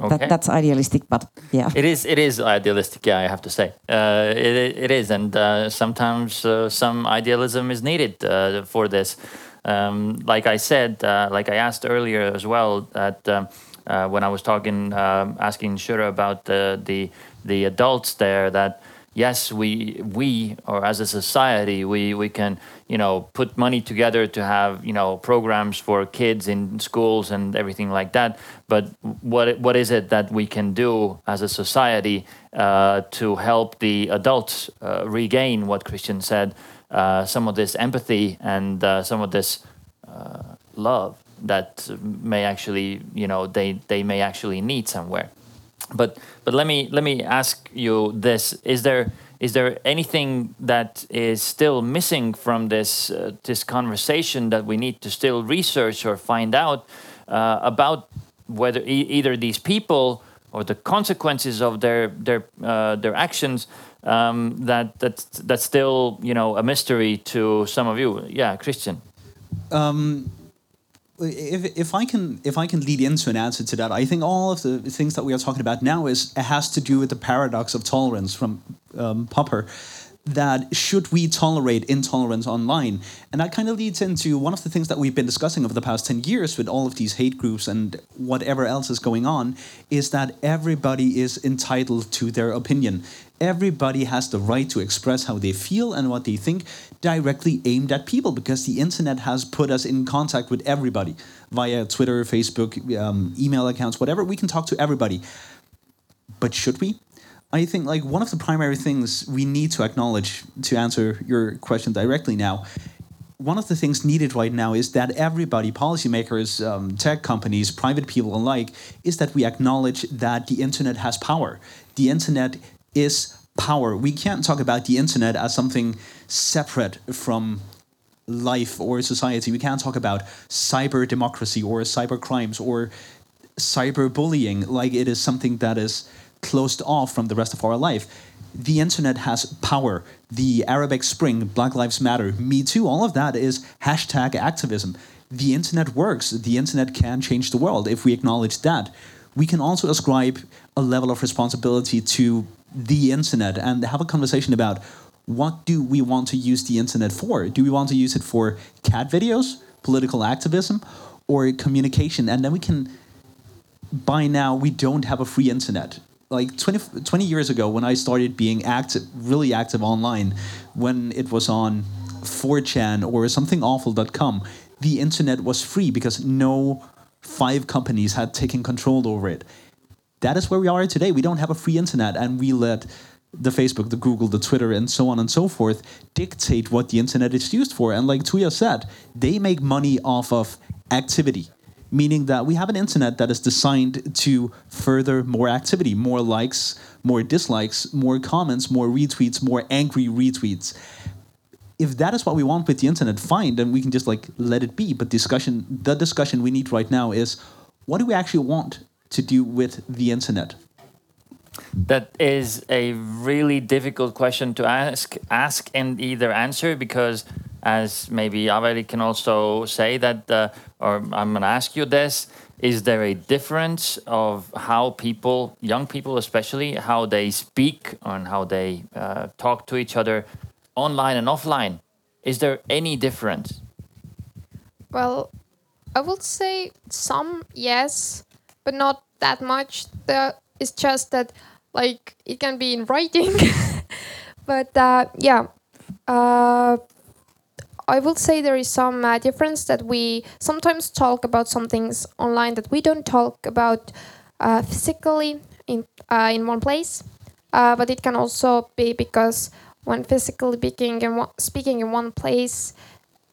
Okay. That, that's idealistic, but yeah. It is. It is idealistic. Yeah, I have to say. Uh, it, it is, and uh, sometimes uh, some idealism is needed uh, for this. Um, like I said, uh, like I asked earlier as well, that um, uh, when I was talking, um, asking Shura about the the the adults there, that yes, we we or as a society, we we can you know put money together to have you know programs for kids in schools and everything like that. But what what is it that we can do as a society uh, to help the adults uh, regain what Christian said, uh, some of this empathy and uh, some of this uh, love that may actually you know they they may actually need somewhere but but let me let me ask you this. Is there is there anything that is still missing from this uh, this conversation that we need to still research or find out uh, about whether e- either these people or the consequences of their their uh, their actions um, that that's that's still you know a mystery to some of you? Yeah christian. Um, if, if I can if I can lead into an answer to that, I think all of the things that we are talking about now is has to do with the paradox of tolerance from um, Popper, that should we tolerate intolerance online? And that kind of leads into one of the things that we've been discussing over the past 10 years with all of these hate groups and whatever else is going on is that everybody is entitled to their opinion. Everybody has the right to express how they feel and what they think directly aimed at people because the internet has put us in contact with everybody via Twitter, Facebook, um, email accounts, whatever. We can talk to everybody. But should we? I think like one of the primary things we need to acknowledge to answer your question directly now. One of the things needed right now is that everybody, policymakers, um, tech companies, private people alike, is that we acknowledge that the internet has power. The internet is power. We can't talk about the internet as something separate from life or society. We can't talk about cyber democracy or cyber crimes or cyber bullying like it is something that is closed off from the rest of our life. The internet has power. The Arabic Spring, Black Lives Matter, Me Too, all of that is hashtag activism. The internet works. The internet can change the world if we acknowledge that. We can also ascribe a level of responsibility to the internet and have a conversation about what do we want to use the internet for? Do we want to use it for cat videos, political activism, or communication? And then we can by now we don't have a free internet like 20, 20 years ago when i started being active really active online when it was on 4chan or somethingawful.com the internet was free because no five companies had taken control over it that is where we are today we don't have a free internet and we let the facebook the google the twitter and so on and so forth dictate what the internet is used for and like Tuija said they make money off of activity meaning that we have an internet that is designed to further more activity, more likes, more dislikes, more comments, more retweets, more angry retweets. If that is what we want with the internet, fine, then we can just like let it be. But discussion, the discussion we need right now is what do we actually want to do with the internet? That is a really difficult question to ask, ask and either answer because, as maybe Averi can also say that, uh, or I'm going to ask you this: Is there a difference of how people, young people especially, how they speak and how they uh, talk to each other, online and offline? Is there any difference? Well, I would say some yes, but not that much. The it's just that like it can be in writing, but uh, yeah, uh, I will say there is some uh, difference that we sometimes talk about some things online that we don't talk about uh, physically in uh, in one place, uh, but it can also be because when physically speaking in one, speaking in one place,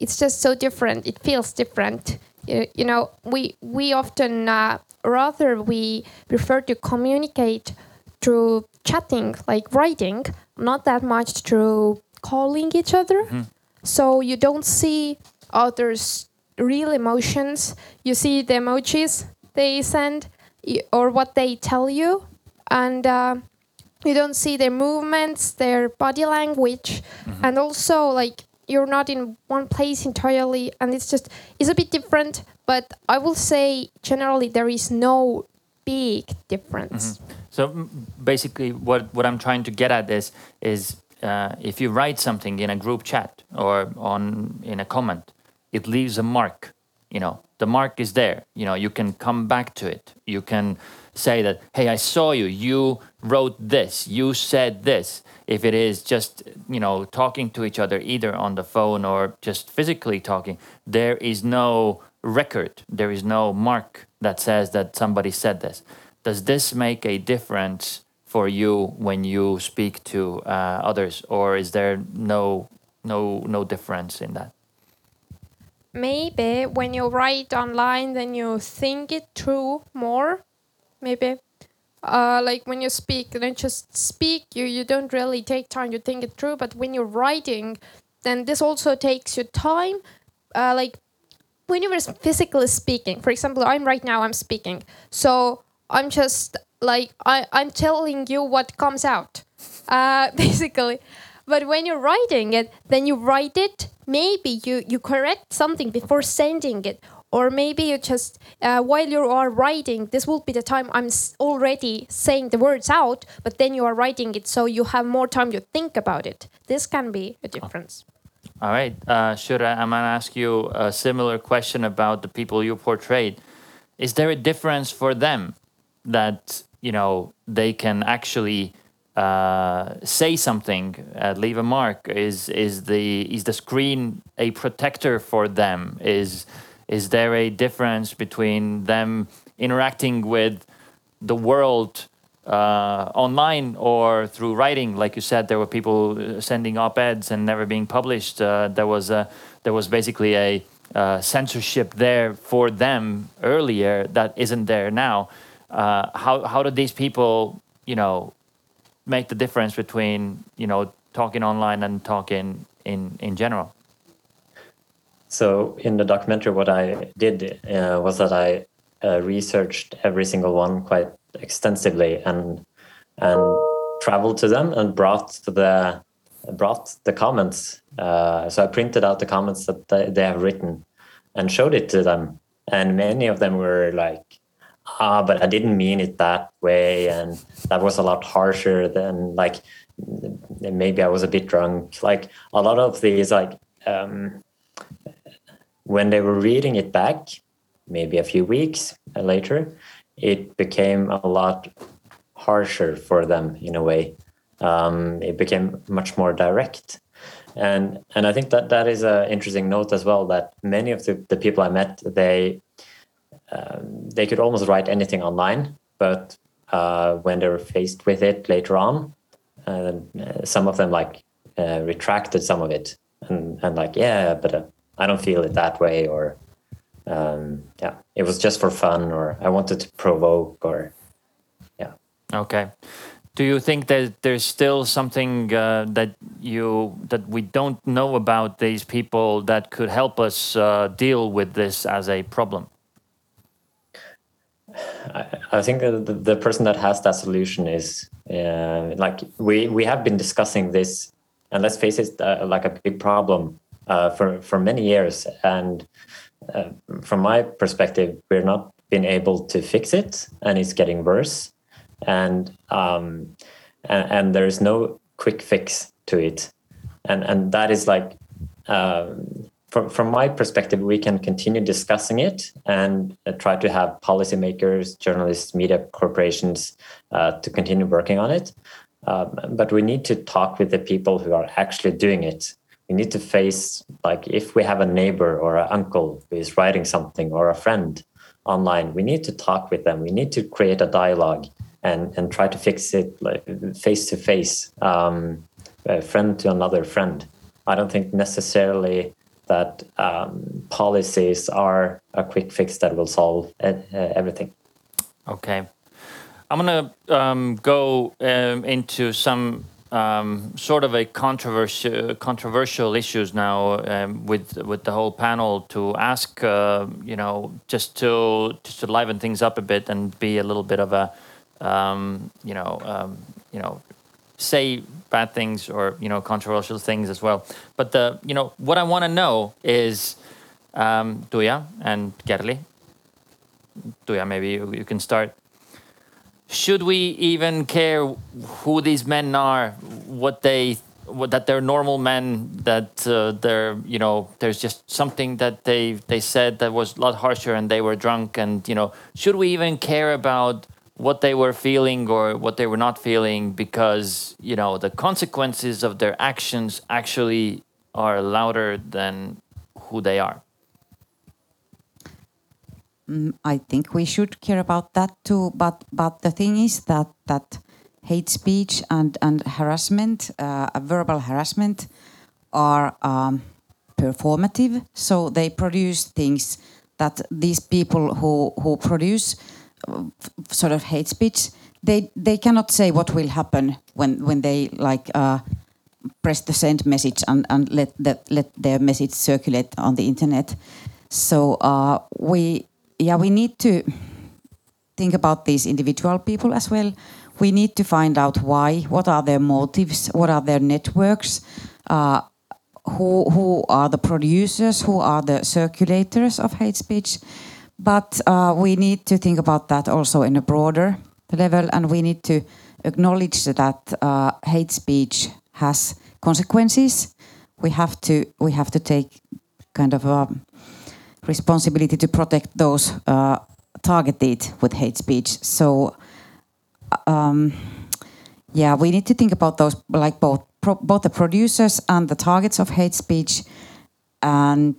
it's just so different. It feels different. You, know, we we often uh, rather we prefer to communicate through chatting, like writing, not that much through calling each other. So you don't see others' real emotions. You see the emojis they send or what they tell you, and uh, you don't see their movements, their body language, and also like you're not in one place entirely, and it's just it's a bit different. But I will say generally there is no big difference. So mm, basically, what, what I'm trying to get at is is uh, if you write something in a group chat or on in a comment, it leaves a mark. You know, the mark is there. You know, you can come back to it. You can say that, hey, I saw you. You wrote this. You said this. If it is just you know talking to each other either on the phone or just physically talking, there is no record. There is no mark that says that somebody said this. Does this make a difference for you when you speak to uh, others, or is there no no no difference in that? Maybe when you write online then you think it through more maybe. Uh, like when you speak then just speak you you don't really take time to think it through but when you're writing then this also takes you time. Uh, like when you were physically speaking for example i'm right now i'm speaking. So i'm just like I, i'm telling you what comes out uh, basically. But when you're writing it then you write it maybe you you correct something before sending it or maybe you just uh, while you are writing this will be the time i'm already saying the words out but then you are writing it so you have more time to think about it this can be a difference All right, uh, I'm gonna ask you a similar question about the people you portrayed. Is there a difference for them that you know they can actually say something, uh, leave a mark? Is is the is the screen a protector for them? Is is there a difference between them interacting with the world uh, online or through writing. Like you said, there were people uh, sending op-eds and never being published. Uh, there was a, there was basically a uh, censorship there for them earlier that isn't there now. Uh, how how do these people, you know, make the difference between you know talking online and talking in in general? So in the documentary, what I did uh, was that I uh, researched every single one quite extensively and and traveled to them and brought the brought the comments. Uh, so I printed out the comments that they, they have written and showed it to them, and many of them were like, "Ah, but I didn't mean it that way, and that was a lot harsher than like maybe I was a bit drunk." Like a lot of these like. Um, when they were reading it back, maybe a few weeks later, it became a lot harsher for them in a way. Um, it became much more direct. And and I think that that is an interesting note as well. That many of the, the people I met, they um, they could almost write anything online, but uh, when they were faced with it later on, uh, some of them like uh, retracted some of it and and like yeah, but uh, I don't feel it that way, or um, yeah, it was just for fun, or I wanted to provoke, or yeah. Okay. Do you think that there's still something uh, that you that we don't know about these people that could help us uh, deal with this as a problem? I, I think the, the person that has that solution is uh, like we we have been discussing this, and let's face it, uh, like a big problem uh, for for many years. And uh, from my perspective, we're not been able to fix it, and it's getting worse. And um, and, and there is no quick fix to it, and and that is like. Um, from, from my perspective, we can continue discussing it and uh, try to have policymakers, journalists, media corporations uh, to continue working on it. Um, but we need to talk with the people who are actually doing it. We need to face, like, if we have a neighbor or an uncle who is writing something or a friend online, we need to talk with them. We need to create a dialogue and, and try to fix it face to face, um, friend to another friend. I don't think necessarily that um, policies are a quick fix that will solve uh, everything. Okay. I'm going to um, go um, into some um, sort of a controversial controversial issues now um, with with the whole panel to ask uh, you know just to just to liven things up a bit and be a little bit of a um, you know um, you know say bad things or you know controversial things as well. But the you know what I want to know is um, Tuija and Kerli. Tuija, maybe you, you can start. Should we even care who these men are? What they what, that they're normal men? That uh, they're you know there's just something that they they said that was a lot harsher and they were drunk and you know should we even care about what they were feeling or what they were not feeling because you know the consequences of their actions actually are louder than who they are Mm, I think we should care about that too. But but the thing is that that hate speech and and harassment, uh, verbal harassment, are um, performative. So they produce things that these people who who produce sort of hate speech, they they cannot say what will happen when when they like. Uh, press the send message and, and let that let their message circulate on the internet. So uh, we yeah, we need to think about these individual people as well. We need to find out why, what are their motives, what are their networks, uh, who who are the producers, who are the circulators of hate speech, but uh, we need to think about that also in a broader level, and we need to acknowledge that uh, hate speech has consequences. We have to we have to take kind of a responsibility to protect those uh, targeted with hate speech. So. Um, yeah, we need to think about those, like both both the producers and the targets of hate speech, and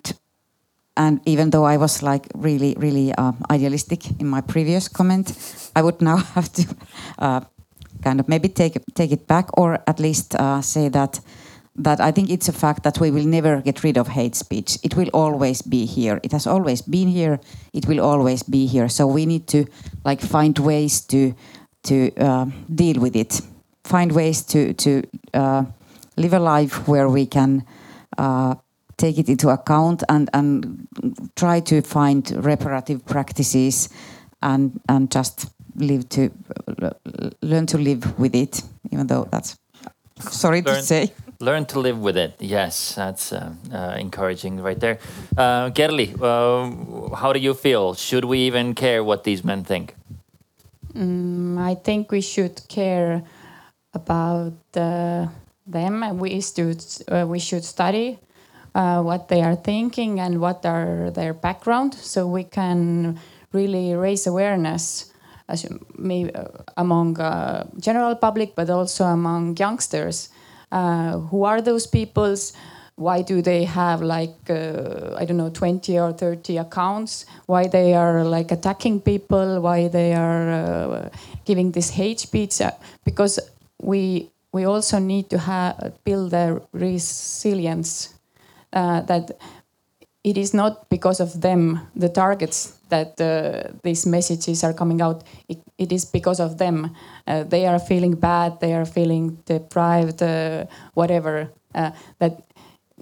and even though I was like really really uh, idealistic in my previous comment, I would now have to uh, kind of maybe take take it back, or at least uh, say that that I think it's a fact that we will never get rid of hate speech. It will always be here. It has always been here. It will always be here. So we need to like find ways to to uh, deal with it find ways to to uh, live a life where we can uh, take it into account and and try to find reparative practices and and just live to learn to live with it even though that's sorry Learn- to say Learn to live with it. Yes, that's uh, uh, encouraging right there. Uh, Kerli, uh, how do you feel? Should we even care what these men think? Mm, I think we should care about uh, them, and we should uh, we should study uh, what they are thinking and what are their background, so we can really raise awareness as maybe uh, among uh, general public, but also among youngsters. Uh, who are those peoples? Why do they have like uh, I don't know 20 or 30 accounts? Why they are like attacking people? Why they are uh, giving this hate speech? Because we we also need to build a resilience uh, that it is not because of them the targets that uh, these messages are coming out. It, it is because of them. Uh, they are feeling bad they are feeling deprived uh, whatever uh, that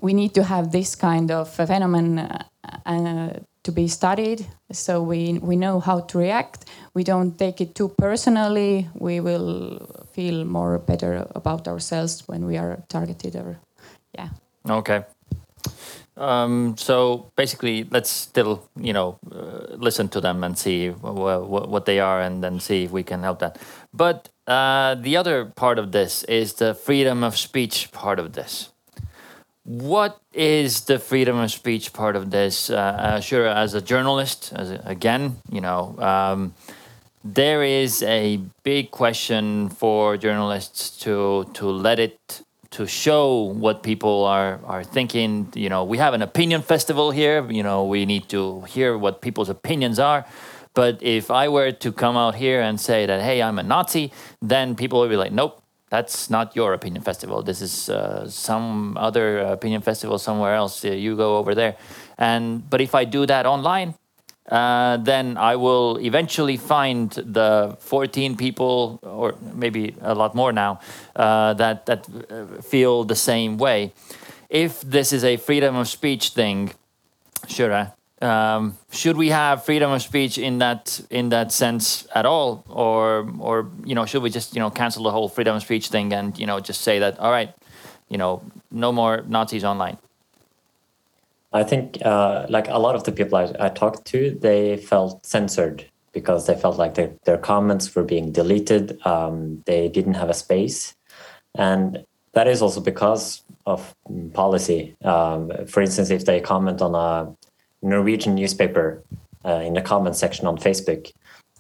we need to have this kind of phenomenon uh, uh, to be studied. So we we know how to react. We don't take it too personally. We will feel more better about ourselves when we are targeted or yeah. Okay. Um, so basically, let's still, you know, uh, listen to them and see wh- wh- what they are, and then see if we can help that. But uh, the other part of this is the freedom of speech part of this. What is the freedom of speech part of this? Uh, uh, sure, as a journalist, as a, again, you know, um, there is a big question for journalists to to let it to show what people are are thinking. You know, we have an opinion festival here. You know, we need to hear what people's opinions are. But if I were to come out here and say that, hey, I'm a Nazi, then people would be like, nope, that's not your opinion festival. This is uh, some other opinion festival somewhere else. Uh, you go over there. And but if I do that online, uh, then I will eventually find the 14 people, or maybe a lot more now, uh, that that uh, feel the same way. If this is a freedom of speech thing, sure. Um, should we have freedom of speech in that in that sense at all, or or you know should we just you know cancel the whole freedom of speech thing and you know just say that all right, you know no more Nazis online. I think uh, like a lot of the people I, I talked to, they felt censored because they felt like their, their comments were being deleted. Um, they didn't have a space. And that is also because of policy. Um, for instance, if they comment on a Norwegian newspaper uh, in the comment section on Facebook,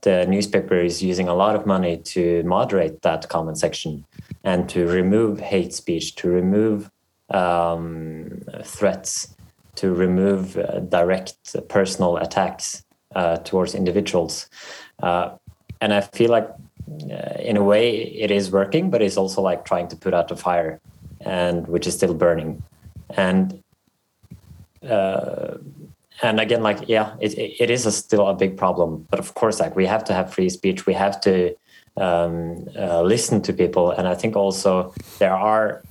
the newspaper is using a lot of money to moderate that comment section and to remove hate speech, to remove um, threats to remove uh, direct personal attacks uh, towards individuals. Uh, and I feel like, in a way, it is working, but it's also like trying to put out a fire, and which is still burning. And and again, like yeah, it it is a, still a big problem. But of course, like we have to have free speech. We have to um, uh, listen to people, and I think also there are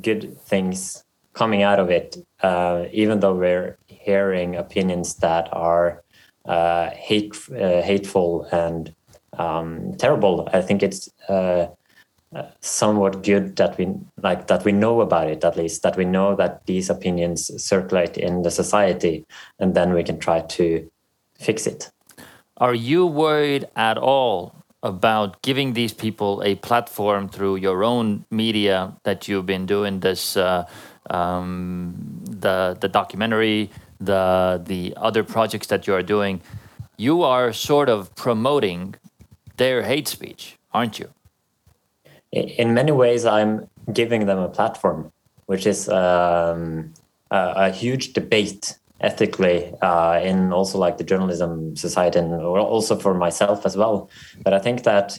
good things coming out of it, uh, even though we're hearing opinions that are uh, hate, uh, hateful and um, terrible. I think it's uh, uh, somewhat good that we like that we know about it at least that we know that these opinions circulate in the society and then we can try to fix it Are you worried at all about giving these people a platform through your own media that you've been doing this, uh, um, the the documentary, the the other projects that you are doing? You are sort of promoting their hate speech, aren't you? In many ways i'm giving them a platform which is um, a, a huge debate ethically uh, in also like the journalism society and also for myself as well but i think that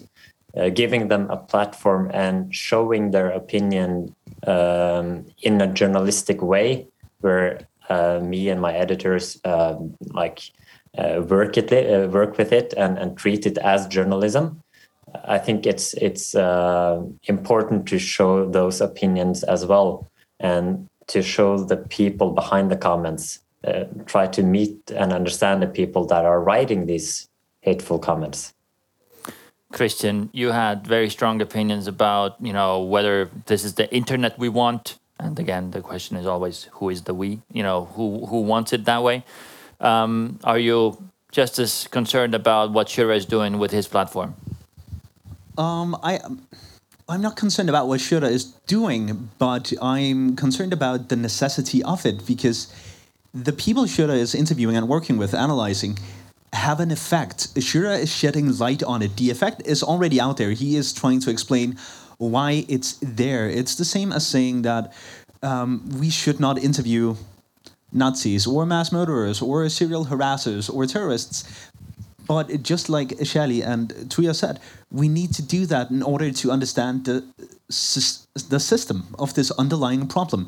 uh, giving them a platform and showing their opinion um, in a journalistic way where uh, me and my editors um, like uh, work it uh, work with it and, and treat it as journalism I think it's it's uh, important to show those opinions as well, and to show the people behind the comments. Uh, try to meet and understand the people that are writing these hateful comments. Christian, you had very strong opinions about you know whether this is the internet we want, and again the question is always who is the we? You know who who wants it that way? Um, are you just as concerned about what Kyrre is doing with his platform? Um, I, I'm not concerned about what Kyrre is doing, but I'm concerned about the necessity of it because the people Kyrre is interviewing and working with, analyzing, have an effect. Kyrre is shedding light on it. The effect is already out there. He is trying to explain why it's there. It's the same as saying that um, we should not interview Nazis or mass murderers or serial harassers or terrorists but just like Kerli and Tuija said, we need to do that in order to understand the, the system of this underlying problem.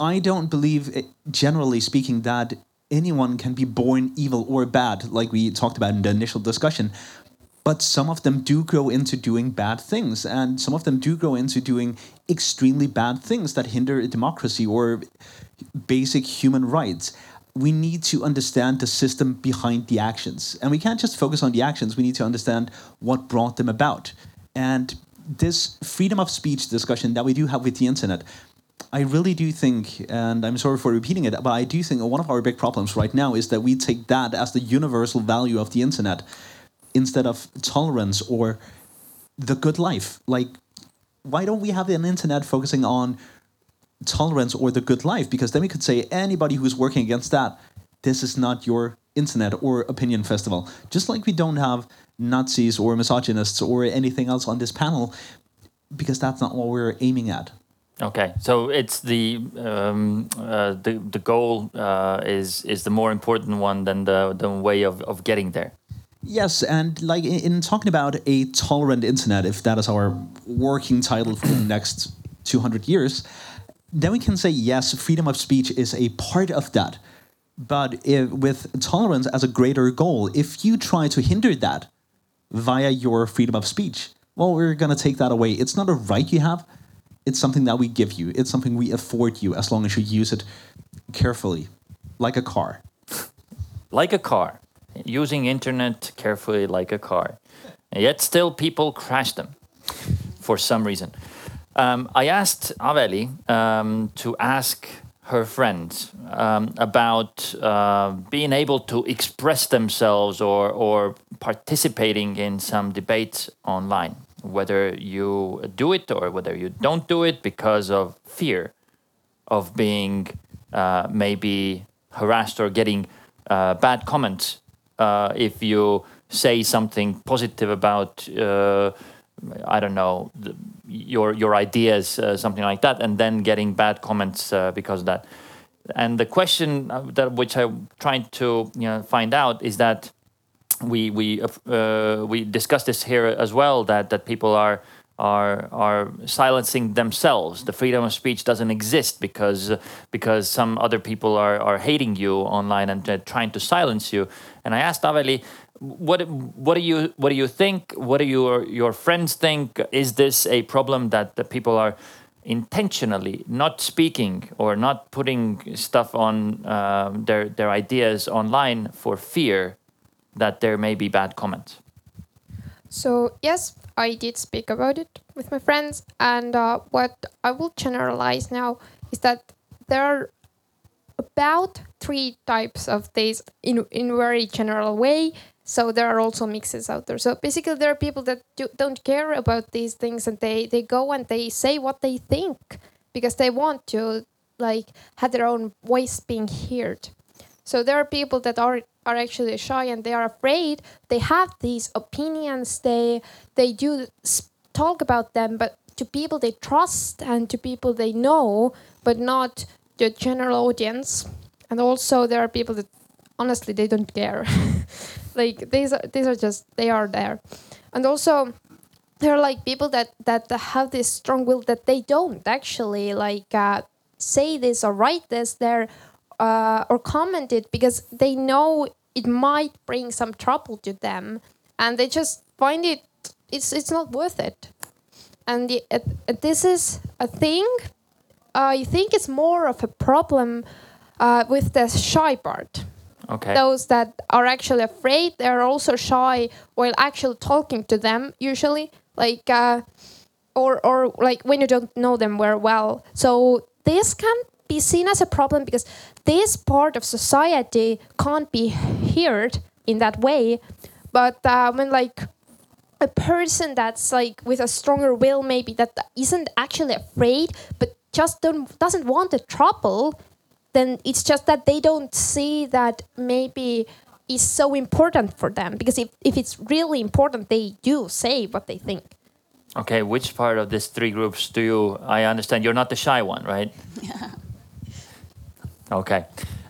I don't believe, eh, generally speaking, that anyone can be born evil or bad, like we talked about in the initial discussion. But some of them do grow into doing bad things, and some of them do grow into doing extremely bad things that hinder a democracy or basic human rights we need to understand the system behind the actions. And we can't just focus on the actions, we need to understand what brought them about. And this freedom of speech discussion that we do have with the internet, I really do think, and I'm sorry for repeating it, but I do think one of our big problems right now is that we take that as the universal value of the internet instead of tolerance or the good life. Like, why don't we have an internet focusing on tolerance or the good life? Because then we could say anybody who's working against that this is not your internet or opinion festival. Just like we don't have nazis or misogynists or anything else on this panel because that's not what we're aiming at Okay, so it's the um, uh, the the goal uh, is is the more important one than the the way of, of getting there. Yes, and like in, in talking about a tolerant internet, if that is our working title for the next 200 years, then we can say yes, freedom of speech is a part of that. But if, with tolerance as a greater goal, if you try to hinder that via your freedom of speech, well, we're going to take that away. It's not a right you have, it's something that we give you, it's something we afford you as long as you use it carefully, like a car. Like a car, using internet carefully like a car. And yet still people crash them for some reason. Um, I asked Aveli um, to ask her friends um, about uh, being able to express themselves or, or participating in some debates online, whether you do it or whether you don't do it because of fear of being uh, maybe harassed or getting uh, bad comments uh, if you say something positive about uh, I don't know the, your your ideas, uh, something like that, and then getting bad comments uh, because of that. And the question that which I'm trying to you know find out is that we we uh, we discussed this here as well that that people are are are silencing themselves. The freedom of speech doesn't exist because because some other people are are hating you online and uh, trying to silence you. And I asked Aveli, what what do you what do you think? What do your your friends think? Is this a problem that the people are intentionally not speaking or not putting stuff on um, their their ideas online for fear that there may be bad comments? So yes, I did speak about it with my friends, and uh, what I will generalize now is that there are about three types of these in in very general way. So there are also mixes out there. So basically, there are people that do, don't care about these things, and they they go and they say what they think because they want to like have their own voice being heard. So there are people that are are actually shy and they are afraid. They have these opinions. They they do talk about them, but to people they trust and to people they know, but not the general audience. And also there are people that honestly they don't care. like these are these are just they are there. And also there are like people that that have this strong will that they don't actually like uh, say this or write this there uh, or comment it because they know it might bring some trouble to them and they just find it it's it's not worth it. And the, uh, uh, this is a thing i think it's more of a problem uh, with the shy part. Okay. those that are actually afraid they're also shy while actually talking to them usually like uh, or or like when you don't know them very well. So this can be seen as a problem because this part of society can't be heard in that way but uh, when like a person that's like with a stronger will maybe that isn't actually afraid but just don't doesn't want the trouble then it's just that they don't see that maybe is so important for them because if, if it's really important they do say what they think Okay, which part of these three groups do you? I understand you're not the shy one, right? Yeah. Okay.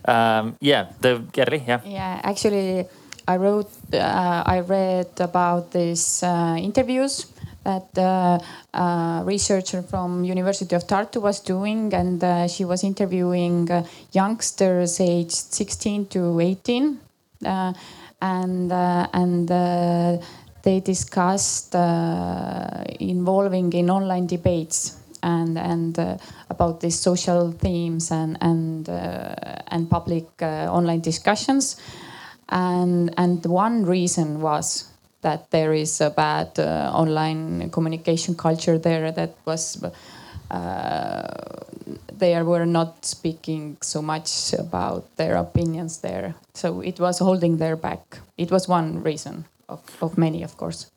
Um, yeah, the Kerli, yeah. Yeah, actually, I wrote, uh, I read about these uh, interviews that uh, a researcher from University of Tartu was doing, and uh, she was interviewing uh, youngsters aged 16 to 18, uh, and uh, and uh, they discussed uh, involving in online debates and and uh, about these social themes and and uh, and public uh, online discussions. And and one reason was that there is a bad uh, online communication culture there that was they were not speaking so much about their opinions there. So it was holding their back. It was one reason of, of many of course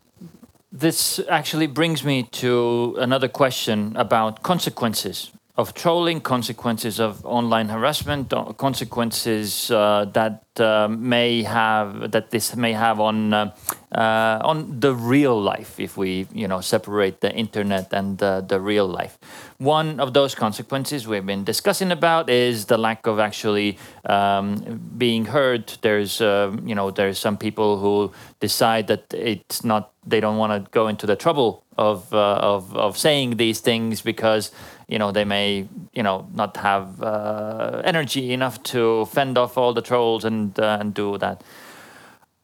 This actually brings me to another question about consequences of trolling, consequences of online harassment, uh, consequences uh, that uh, may have that this may have on uh, uh, on the real life if we you know separate the internet and uh, the real life. One of those consequences we've been discussing about is the lack of actually um, being heard. There's um, you know there's some people who decide that it's not they don't want to go into the trouble of uh, of of saying these things because you know they may you know not have uh, energy enough to fend off all the trolls and uh, and do that.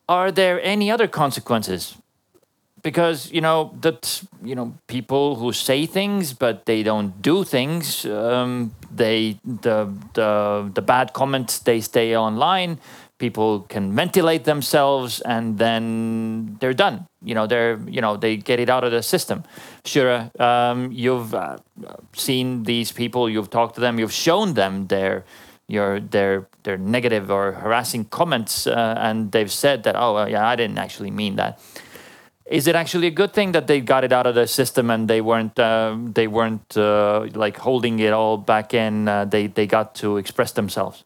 Are there any other consequences? Because you know that you know people who say things but they don't do things. Um, they the the the bad comments they stay online. People can ventilate themselves and then they're done. You know they're you know they get it out of the system. Sure, um, you've uh, seen these people. You've talked to them. You've shown them their your their their negative or harassing comments, uh, and they've said that oh well, yeah I didn't actually mean that. Is it actually a good thing that they got it out of the system and they weren't um they weren't uh, like holding it all back in? Uh, they they got to express themselves.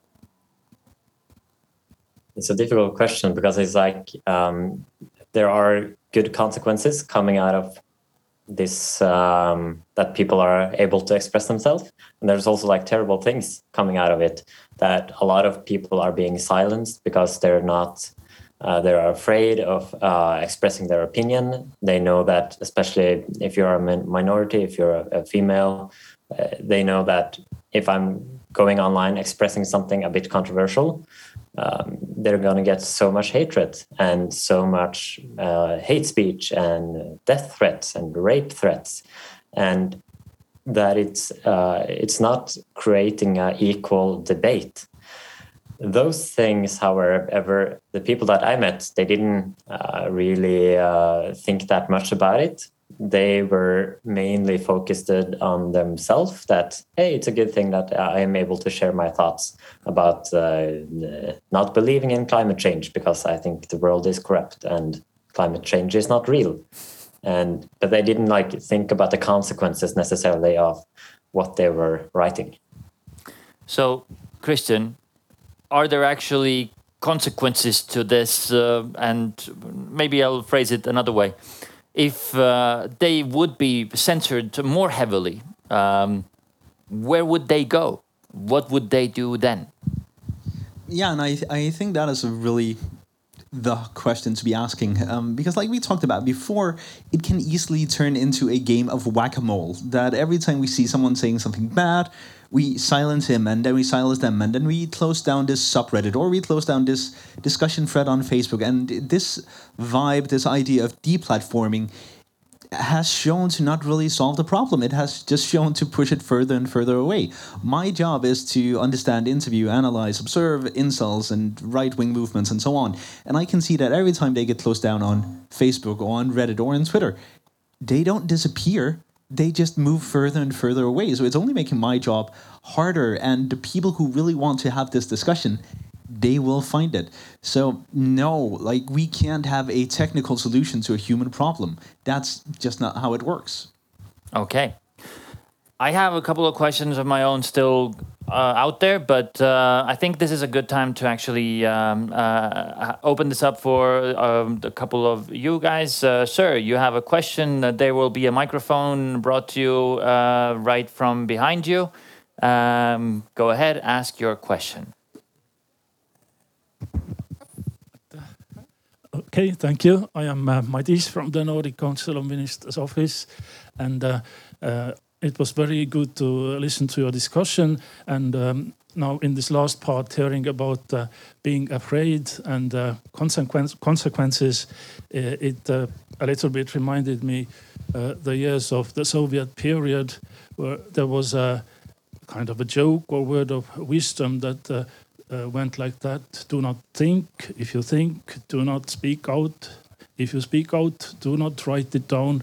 It's a difficult question because it's like um, there are good consequences coming out of this um, that people are able to express themselves, and there's also like terrible things coming out of it that a lot of people are being silenced because they're not uh, they're afraid of uh, expressing their opinion. They know that, especially if you're a min- minority, if you're a, a female, uh, they know that if I'm going online expressing something a bit controversial, um, they're going to get so much hatred and so much uh, hate speech and death threats and rape threats, and that it's uh, it's not creating an equal debate. those things, however, the people that I met, they didn't uh, really uh, think that much about it. They were mainly focused on themselves. That hey, it's a good thing that I am able to share my thoughts about uh, not believing in climate change because I think the world is corrupt and climate change is not real. And but they didn't like think about the consequences necessarily of what they were writing. So, Christian, are there actually consequences to this? Uh, and maybe I'll phrase it another way. If uh, they would be censored more heavily, um, where would they go? What would they do then? Yeah, and I, I think that is a really the question to be asking um, because like we talked about before it can easily turn into a game of whack-a-mole that every time we see someone saying something bad we silence him and then we silence them and then we close down this subreddit or we close down this discussion thread on facebook and this vibe this idea of deplatforming has shown to not really solve the problem. It has just shown to push it further and further away. My job is to understand, interview, analyze, observe incels and right wing movements and so on. And I can see that every time they get closed down on Facebook or on Reddit or on Twitter, they don't disappear. They just move further and further away. So it's only making my job harder. And the people who really want to have this discussion they will find it. So, no, like we can't have a technical solution to a human problem. That's just not how it works. Okay. I have a couple of questions of my own still uh, out there, but uh, I think this is a good time to actually um, uh, open this up for um, a couple of you guys. Uh, sir, you have a question. there will be a microphone brought to you uh, right from behind you. Um, go ahead, ask your question. Okay, thank you. I am uh, Madis from the Nordic Council of Ministers office, and uh, uh, it was very good to listen to your discussion. And um, now, in this last part, hearing about uh, being afraid and uh, consequence, consequences, uh, it uh, a little bit reminded me the years of the Soviet period, where there was a kind of a joke or word of wisdom that uh, went like that. Do not think. If you think, do not speak out. If you speak out, do not write it down.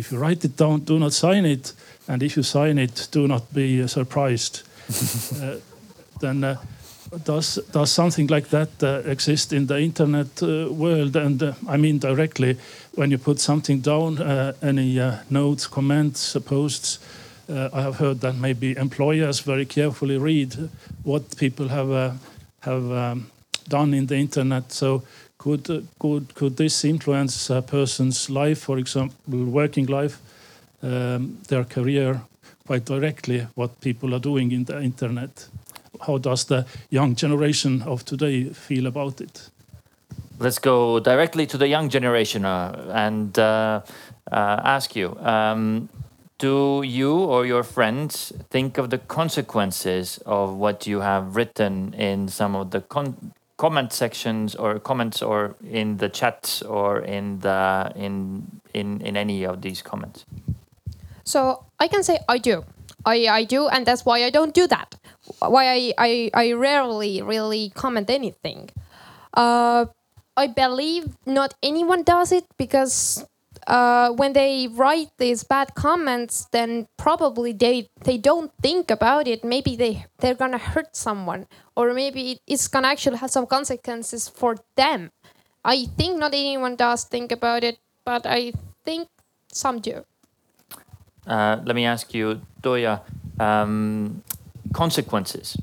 If you write it down, do not sign it. And if you sign it, do not be uh, surprised. uh, then uh, does does something like that uh, exist in the internet uh, world? And I mean directly, when you put something down, any notes, comments, posts uh, I have heard that maybe employers very carefully read what people have uh, have um, done in the internet. So could could could this influence a person's life, for example, working life, um, their career, quite directly? What people are doing in the internet? How does the young generation of today feel about it? Let's go directly to the young generation uh, and uh, uh, ask you. Um, do you or your friends think of the consequences of what you have written in some of the comment sections or comments or in the chats or in the in in in any of these comments? So i can say i do. I i do and that's why i don't do that. Why i i, I rarely really comment anything. Uh i believe not anyone does it because uh, when they write these bad comments, then probably they they don't think about it. Maybe they they're gonna hurt someone, or maybe it's gonna actually have some consequences for them. I think not anyone does think about it, but I think some do. Uh, let me ask you, Tuija, um, consequences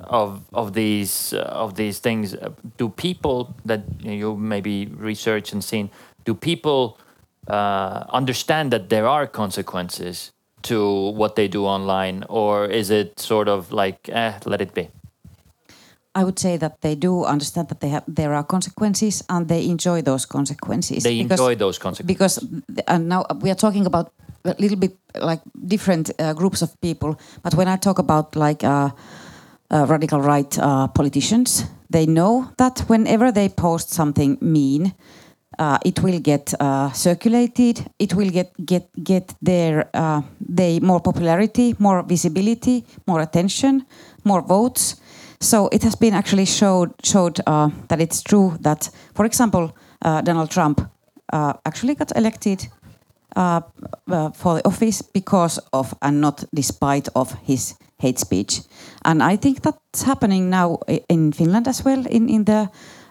of of these uh, of these things. Uh, do people that you maybe research and seen? Do people uh, understand that there are consequences to what they do online, or is it sort of like, eh, let it be? I would say that they do understand that they have there are consequences and they enjoy those consequences. They because, enjoy those consequences because and now we are talking about a little bit like different uh, groups of people. But when I talk about like uh, uh, radical right uh, politicians, they know that whenever they post something mean, uh, it will get uh, circulated. It will get get get their uh, they more popularity, more visibility, more attention, more votes. So it has been actually showed showed uh, that it's true that, for example, uh, Donald Trump uh, actually got elected for the office because of and not despite of his hate speech. And I think that's happening now in Finland as well in in the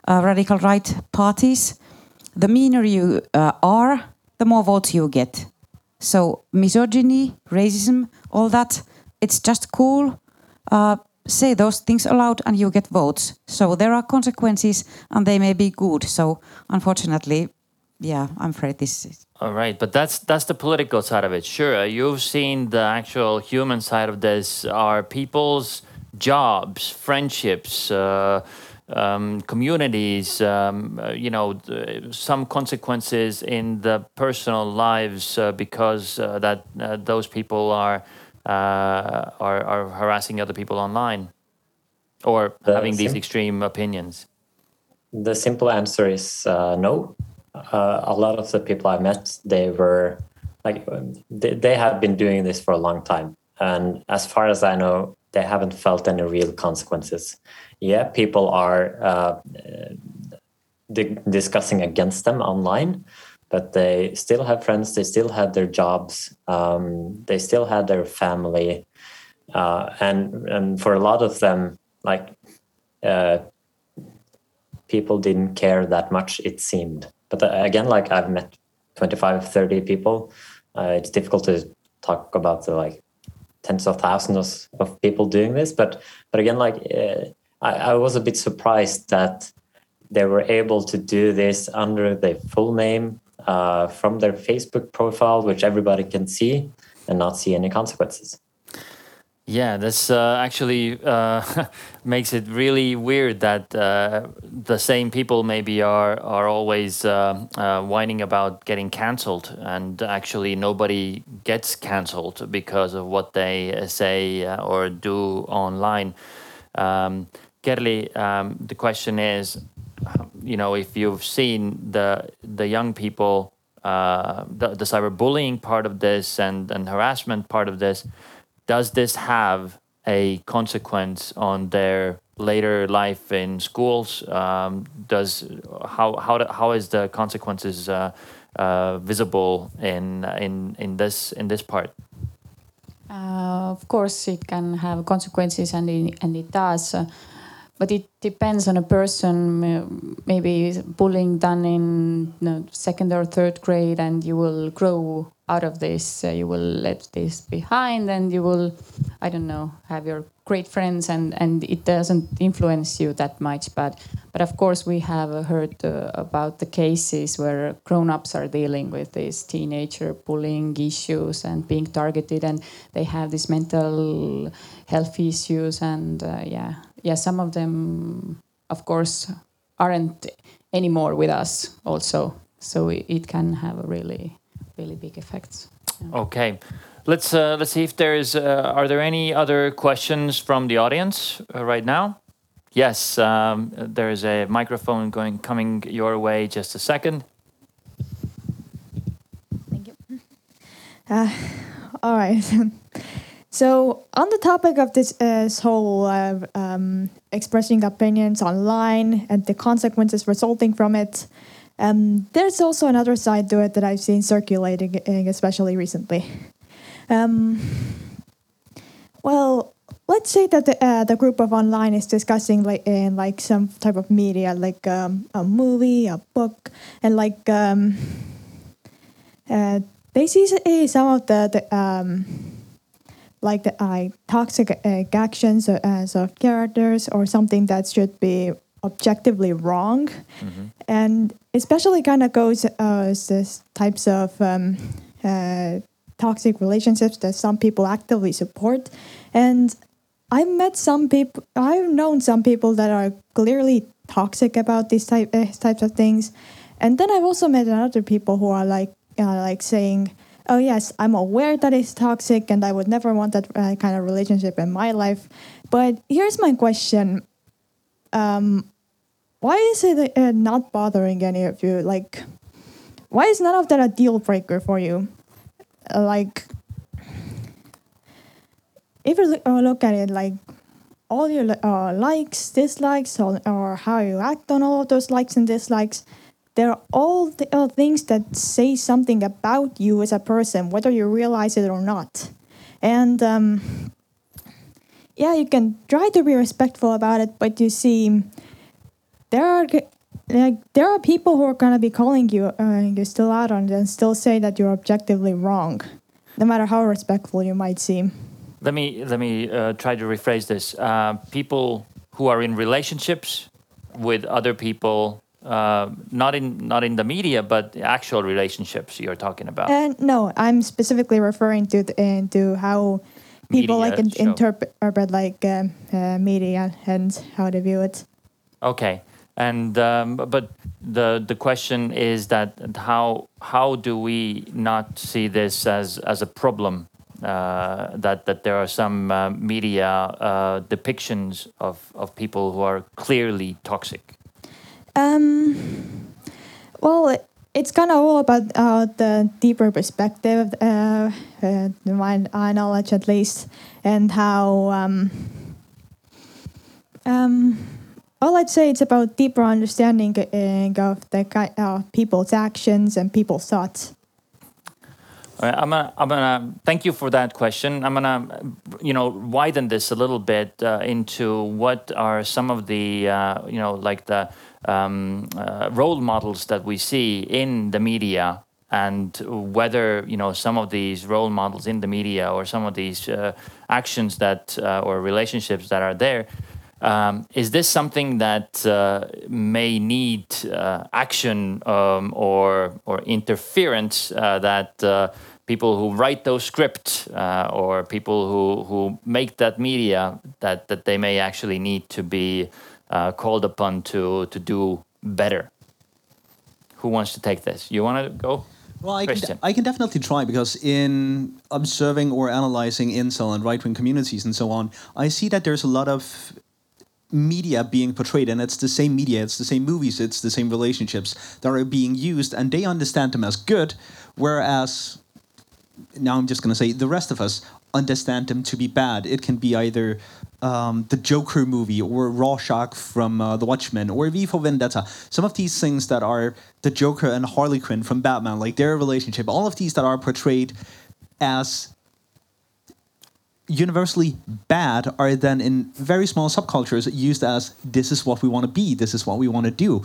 radical right parties. The meaner you uh, are, the more votes you get. So misogyny, racism, all that, it's just cool. Uh, say those things aloud and you get votes. So there are consequences and they may be good. So unfortunately, yeah, I'm afraid this is All right, but that's that's the political side of it. Sure, you've seen the actual human side of this. Are people's jobs, friendships, uh, um, communities, um, uh, you know, some consequences in the personal lives uh, because uh, that uh, those people are, uh, are are harassing other people online, or The having these extreme opinions. The simple answer is uh, no. Uh, a lot of the people I met, they were like they, they have been doing this for a long time, and as far as I know, they haven't felt any real consequences. Yeah, people are uh, di- discussing against them online, but they still have friends. They still have their jobs. Um, they still have their family, uh, and and for a lot of them, like. Uh, people didn't care that much it seemed but uh, again like i've met 25 30 people uh, it's difficult to talk about the like tens of thousands of people doing this but but again like uh, I, I was a bit surprised that they were able to do this under their full name uh, from their facebook profile which everybody can see and not see any consequences Yeah, this uh, actually uh, makes it really weird that uh, the same people maybe are are always uh, uh, whining about getting cancelled, and actually nobody gets cancelled because of what they uh, say or do online. Um, Kerli, um, the question is, you know, if you've seen the the young people, uh, the, the cyberbullying part of this and and harassment part of this, does this have a consequence on their later life in schools? Um, does how how how is the consequences uh, uh, visible in in in this in this part? Uh, of course, it can have consequences, and and it does. Uh, but it depends on a person. Maybe bullying done in you know, second or third grade, and you will grow out of this. Uh, you will let this behind, and you will, I don't know, have your great friends, and and it doesn't influence you that much. But but of course, we have heard uh, about the cases where grown-ups are dealing with these teenager bullying issues and being targeted, and they have these mental health issues, and uh, yeah, yeah, some of them, of course, aren't anymore with us. Also, so it, it can have a really, really big effects. Okay, let's uh, let's see if there's uh, are there any other questions from the audience uh, right now? Yes, um, there is a microphone going coming your way. Just a second. Thank you. Uh, all right. so, on the topic of this, uh, this whole uh, um, expressing opinions online and the consequences resulting from it, um, there's also another side to it that I've seen circulating, uh, especially recently. Um, well, let's say that the, uh, the group of online is discussing like in like some type of media, like um, a movie, a book, and like um, uh, they see uh, some of the, the um, like the uh, toxic uh, actions uh, as of characters or something that should be objectively wrong. And especially kind of goes uh, as this types of um, uh, toxic relationships that some people actively support. And i've met some people i've known some people that are clearly toxic about these type, uh, types of things. And then i've also met other people who are like uh, like saying oh yes i'm aware that it's toxic and i would never want that uh, kind of relationship in my life but here's my question um, why is it uh, not bothering any of you? Like, why is none of that a deal breaker for you? Like, if you look, uh, at it, like, all your uh, likes, dislikes, or, or how you act on all of those likes and dislikes, they're all the things that say something about you as a person, whether you realize it or not. And um, yeah, you can try to be respectful about it, but you see, there are like there are people who are gonna be calling you uh, you still out on it and still say that you're objectively wrong, no matter how respectful you might seem. Let me let me uh, try to rephrase this. Uh, people who are in relationships with other people, uh, not in not in the media, but actual relationships you're talking about. And no, I'm specifically referring to the, uh, to how people like in, interpret like um, uh, media and how they view it. Okay, and um, but the the question is that how how do we not see this as as a problem? Uh, that that there are some uh, media uh, depictions of of people who are clearly toxic. Um, well, it- it's kind of all about uh, the deeper perspective, uh, uh, my uh, knowledge at least, and how. Um, um, well, I'd say it's about deeper understanding uh, of the uh, people's actions and people's thoughts. I'm gonna, I'm gonna thank you for that question. I'm gonna, you know, widen this a little bit uh, into what are some of the, uh, you know, like the um, uh, role models that we see in the media, and whether you know some of these role models in the media or some of these uh, actions that uh, or relationships that are there. Um, is this something that uh, may need uh, action um, or or interference uh, that uh, people who write those scripts or people who, who make that media that, that they may actually need to be uh, called upon to to do better? Who wants to take this? You want to go? Well, I can, I can definitely try because in observing or analyzing incel and right wing communities and so on, I see that there's a lot of media being portrayed, and it's the same media, it's the same movies, it's the same relationships that are being used, and they understand them as good, whereas now I'm just going to say the rest of us understand them to be bad. It can be either um, the Joker movie or Rorschach from uh, The Watchmen or V for Vendetta. Some of these things that are the Joker and Harley Quinn from Batman, like their relationship, all of these that are portrayed as universally bad are then in very small subcultures used as this is what we want to be, this is what we want to do.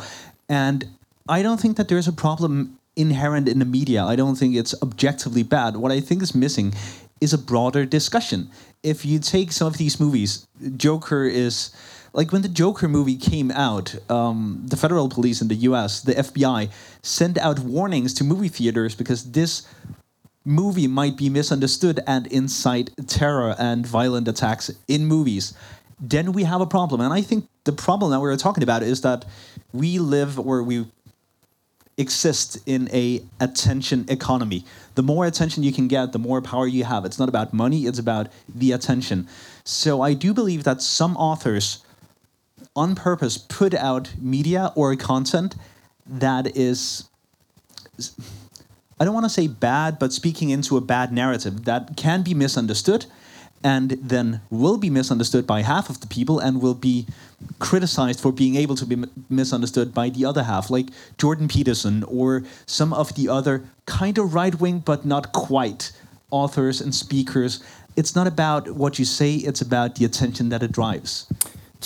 And I don't think that there's a problem inherent in the media. I don't think it's objectively bad. What I think is missing is a broader discussion. If you take some of these movies, Joker is like when the Joker movie came out, um, the federal police in the US, the FBI, sent out warnings to movie theaters because this movie might be misunderstood and incite terror and violent attacks in movies, then we have a problem. And I think the problem that we're talking about is that we live or we exist in a attention economy. The more attention you can get, the more power you have. It's not about money, it's about the attention. So I do believe that some authors on purpose put out media or content that is I don't want to say bad, but speaking into a bad narrative that can be misunderstood and then will be misunderstood by half of the people and will be criticized for being able to be misunderstood by the other half, like Jordan Peterson or some of the other kind of right wing, but not quite authors and speakers. It's not about what you say, it's about the attention that it drives.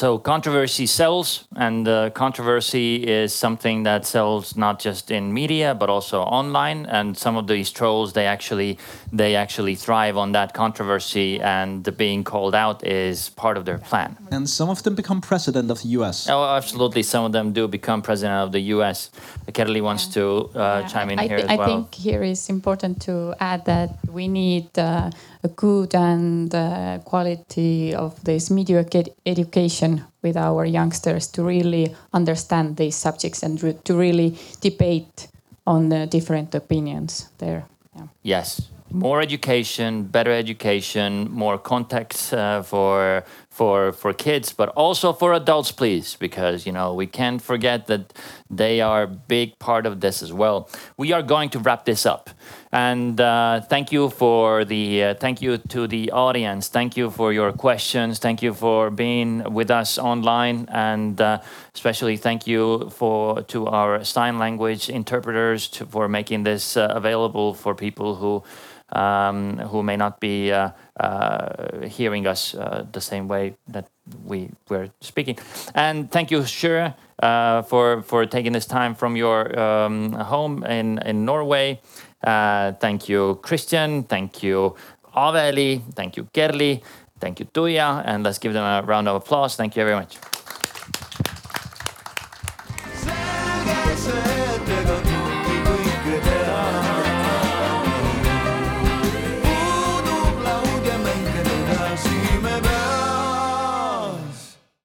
So controversy sells, and uh, controversy is something that sells not just in media but also online. And some of these trolls, they actually they actually thrive on that controversy, and the being called out is part of their plan. And some of them become president of the US. Oh, absolutely. Some of them do become president of the U.S. Kerli wants to uh, Yeah, chime in I, here thi- as I think here is important to add that we need uh, a good and uh, quality of this media ed- education with our youngsters to really understand these subjects and re- to really debate on the different opinions there. Yeah. Yes, more education, better education, more context uh, for for for kids, but also for adults, please, because you know we can't forget that they are a big part of this as well. We are going to wrap this up, and uh, thank you for the uh, thank you to the audience. Thank you for your questions. Thank you for being with us online, and uh, especially thank you for to our sign language interpreters to, for making this uh, available for people who um, who may not be uh, uh, hearing us uh, the same way that we were speaking. And thank you, Kyrre, uh, for for taking this time from your um, home in in Norway. Uh, thank you, Christian. Thank you, Aveli. Thank you, Kerli. Thank you, Tuija. And let's give them a round of applause. Thank you very much.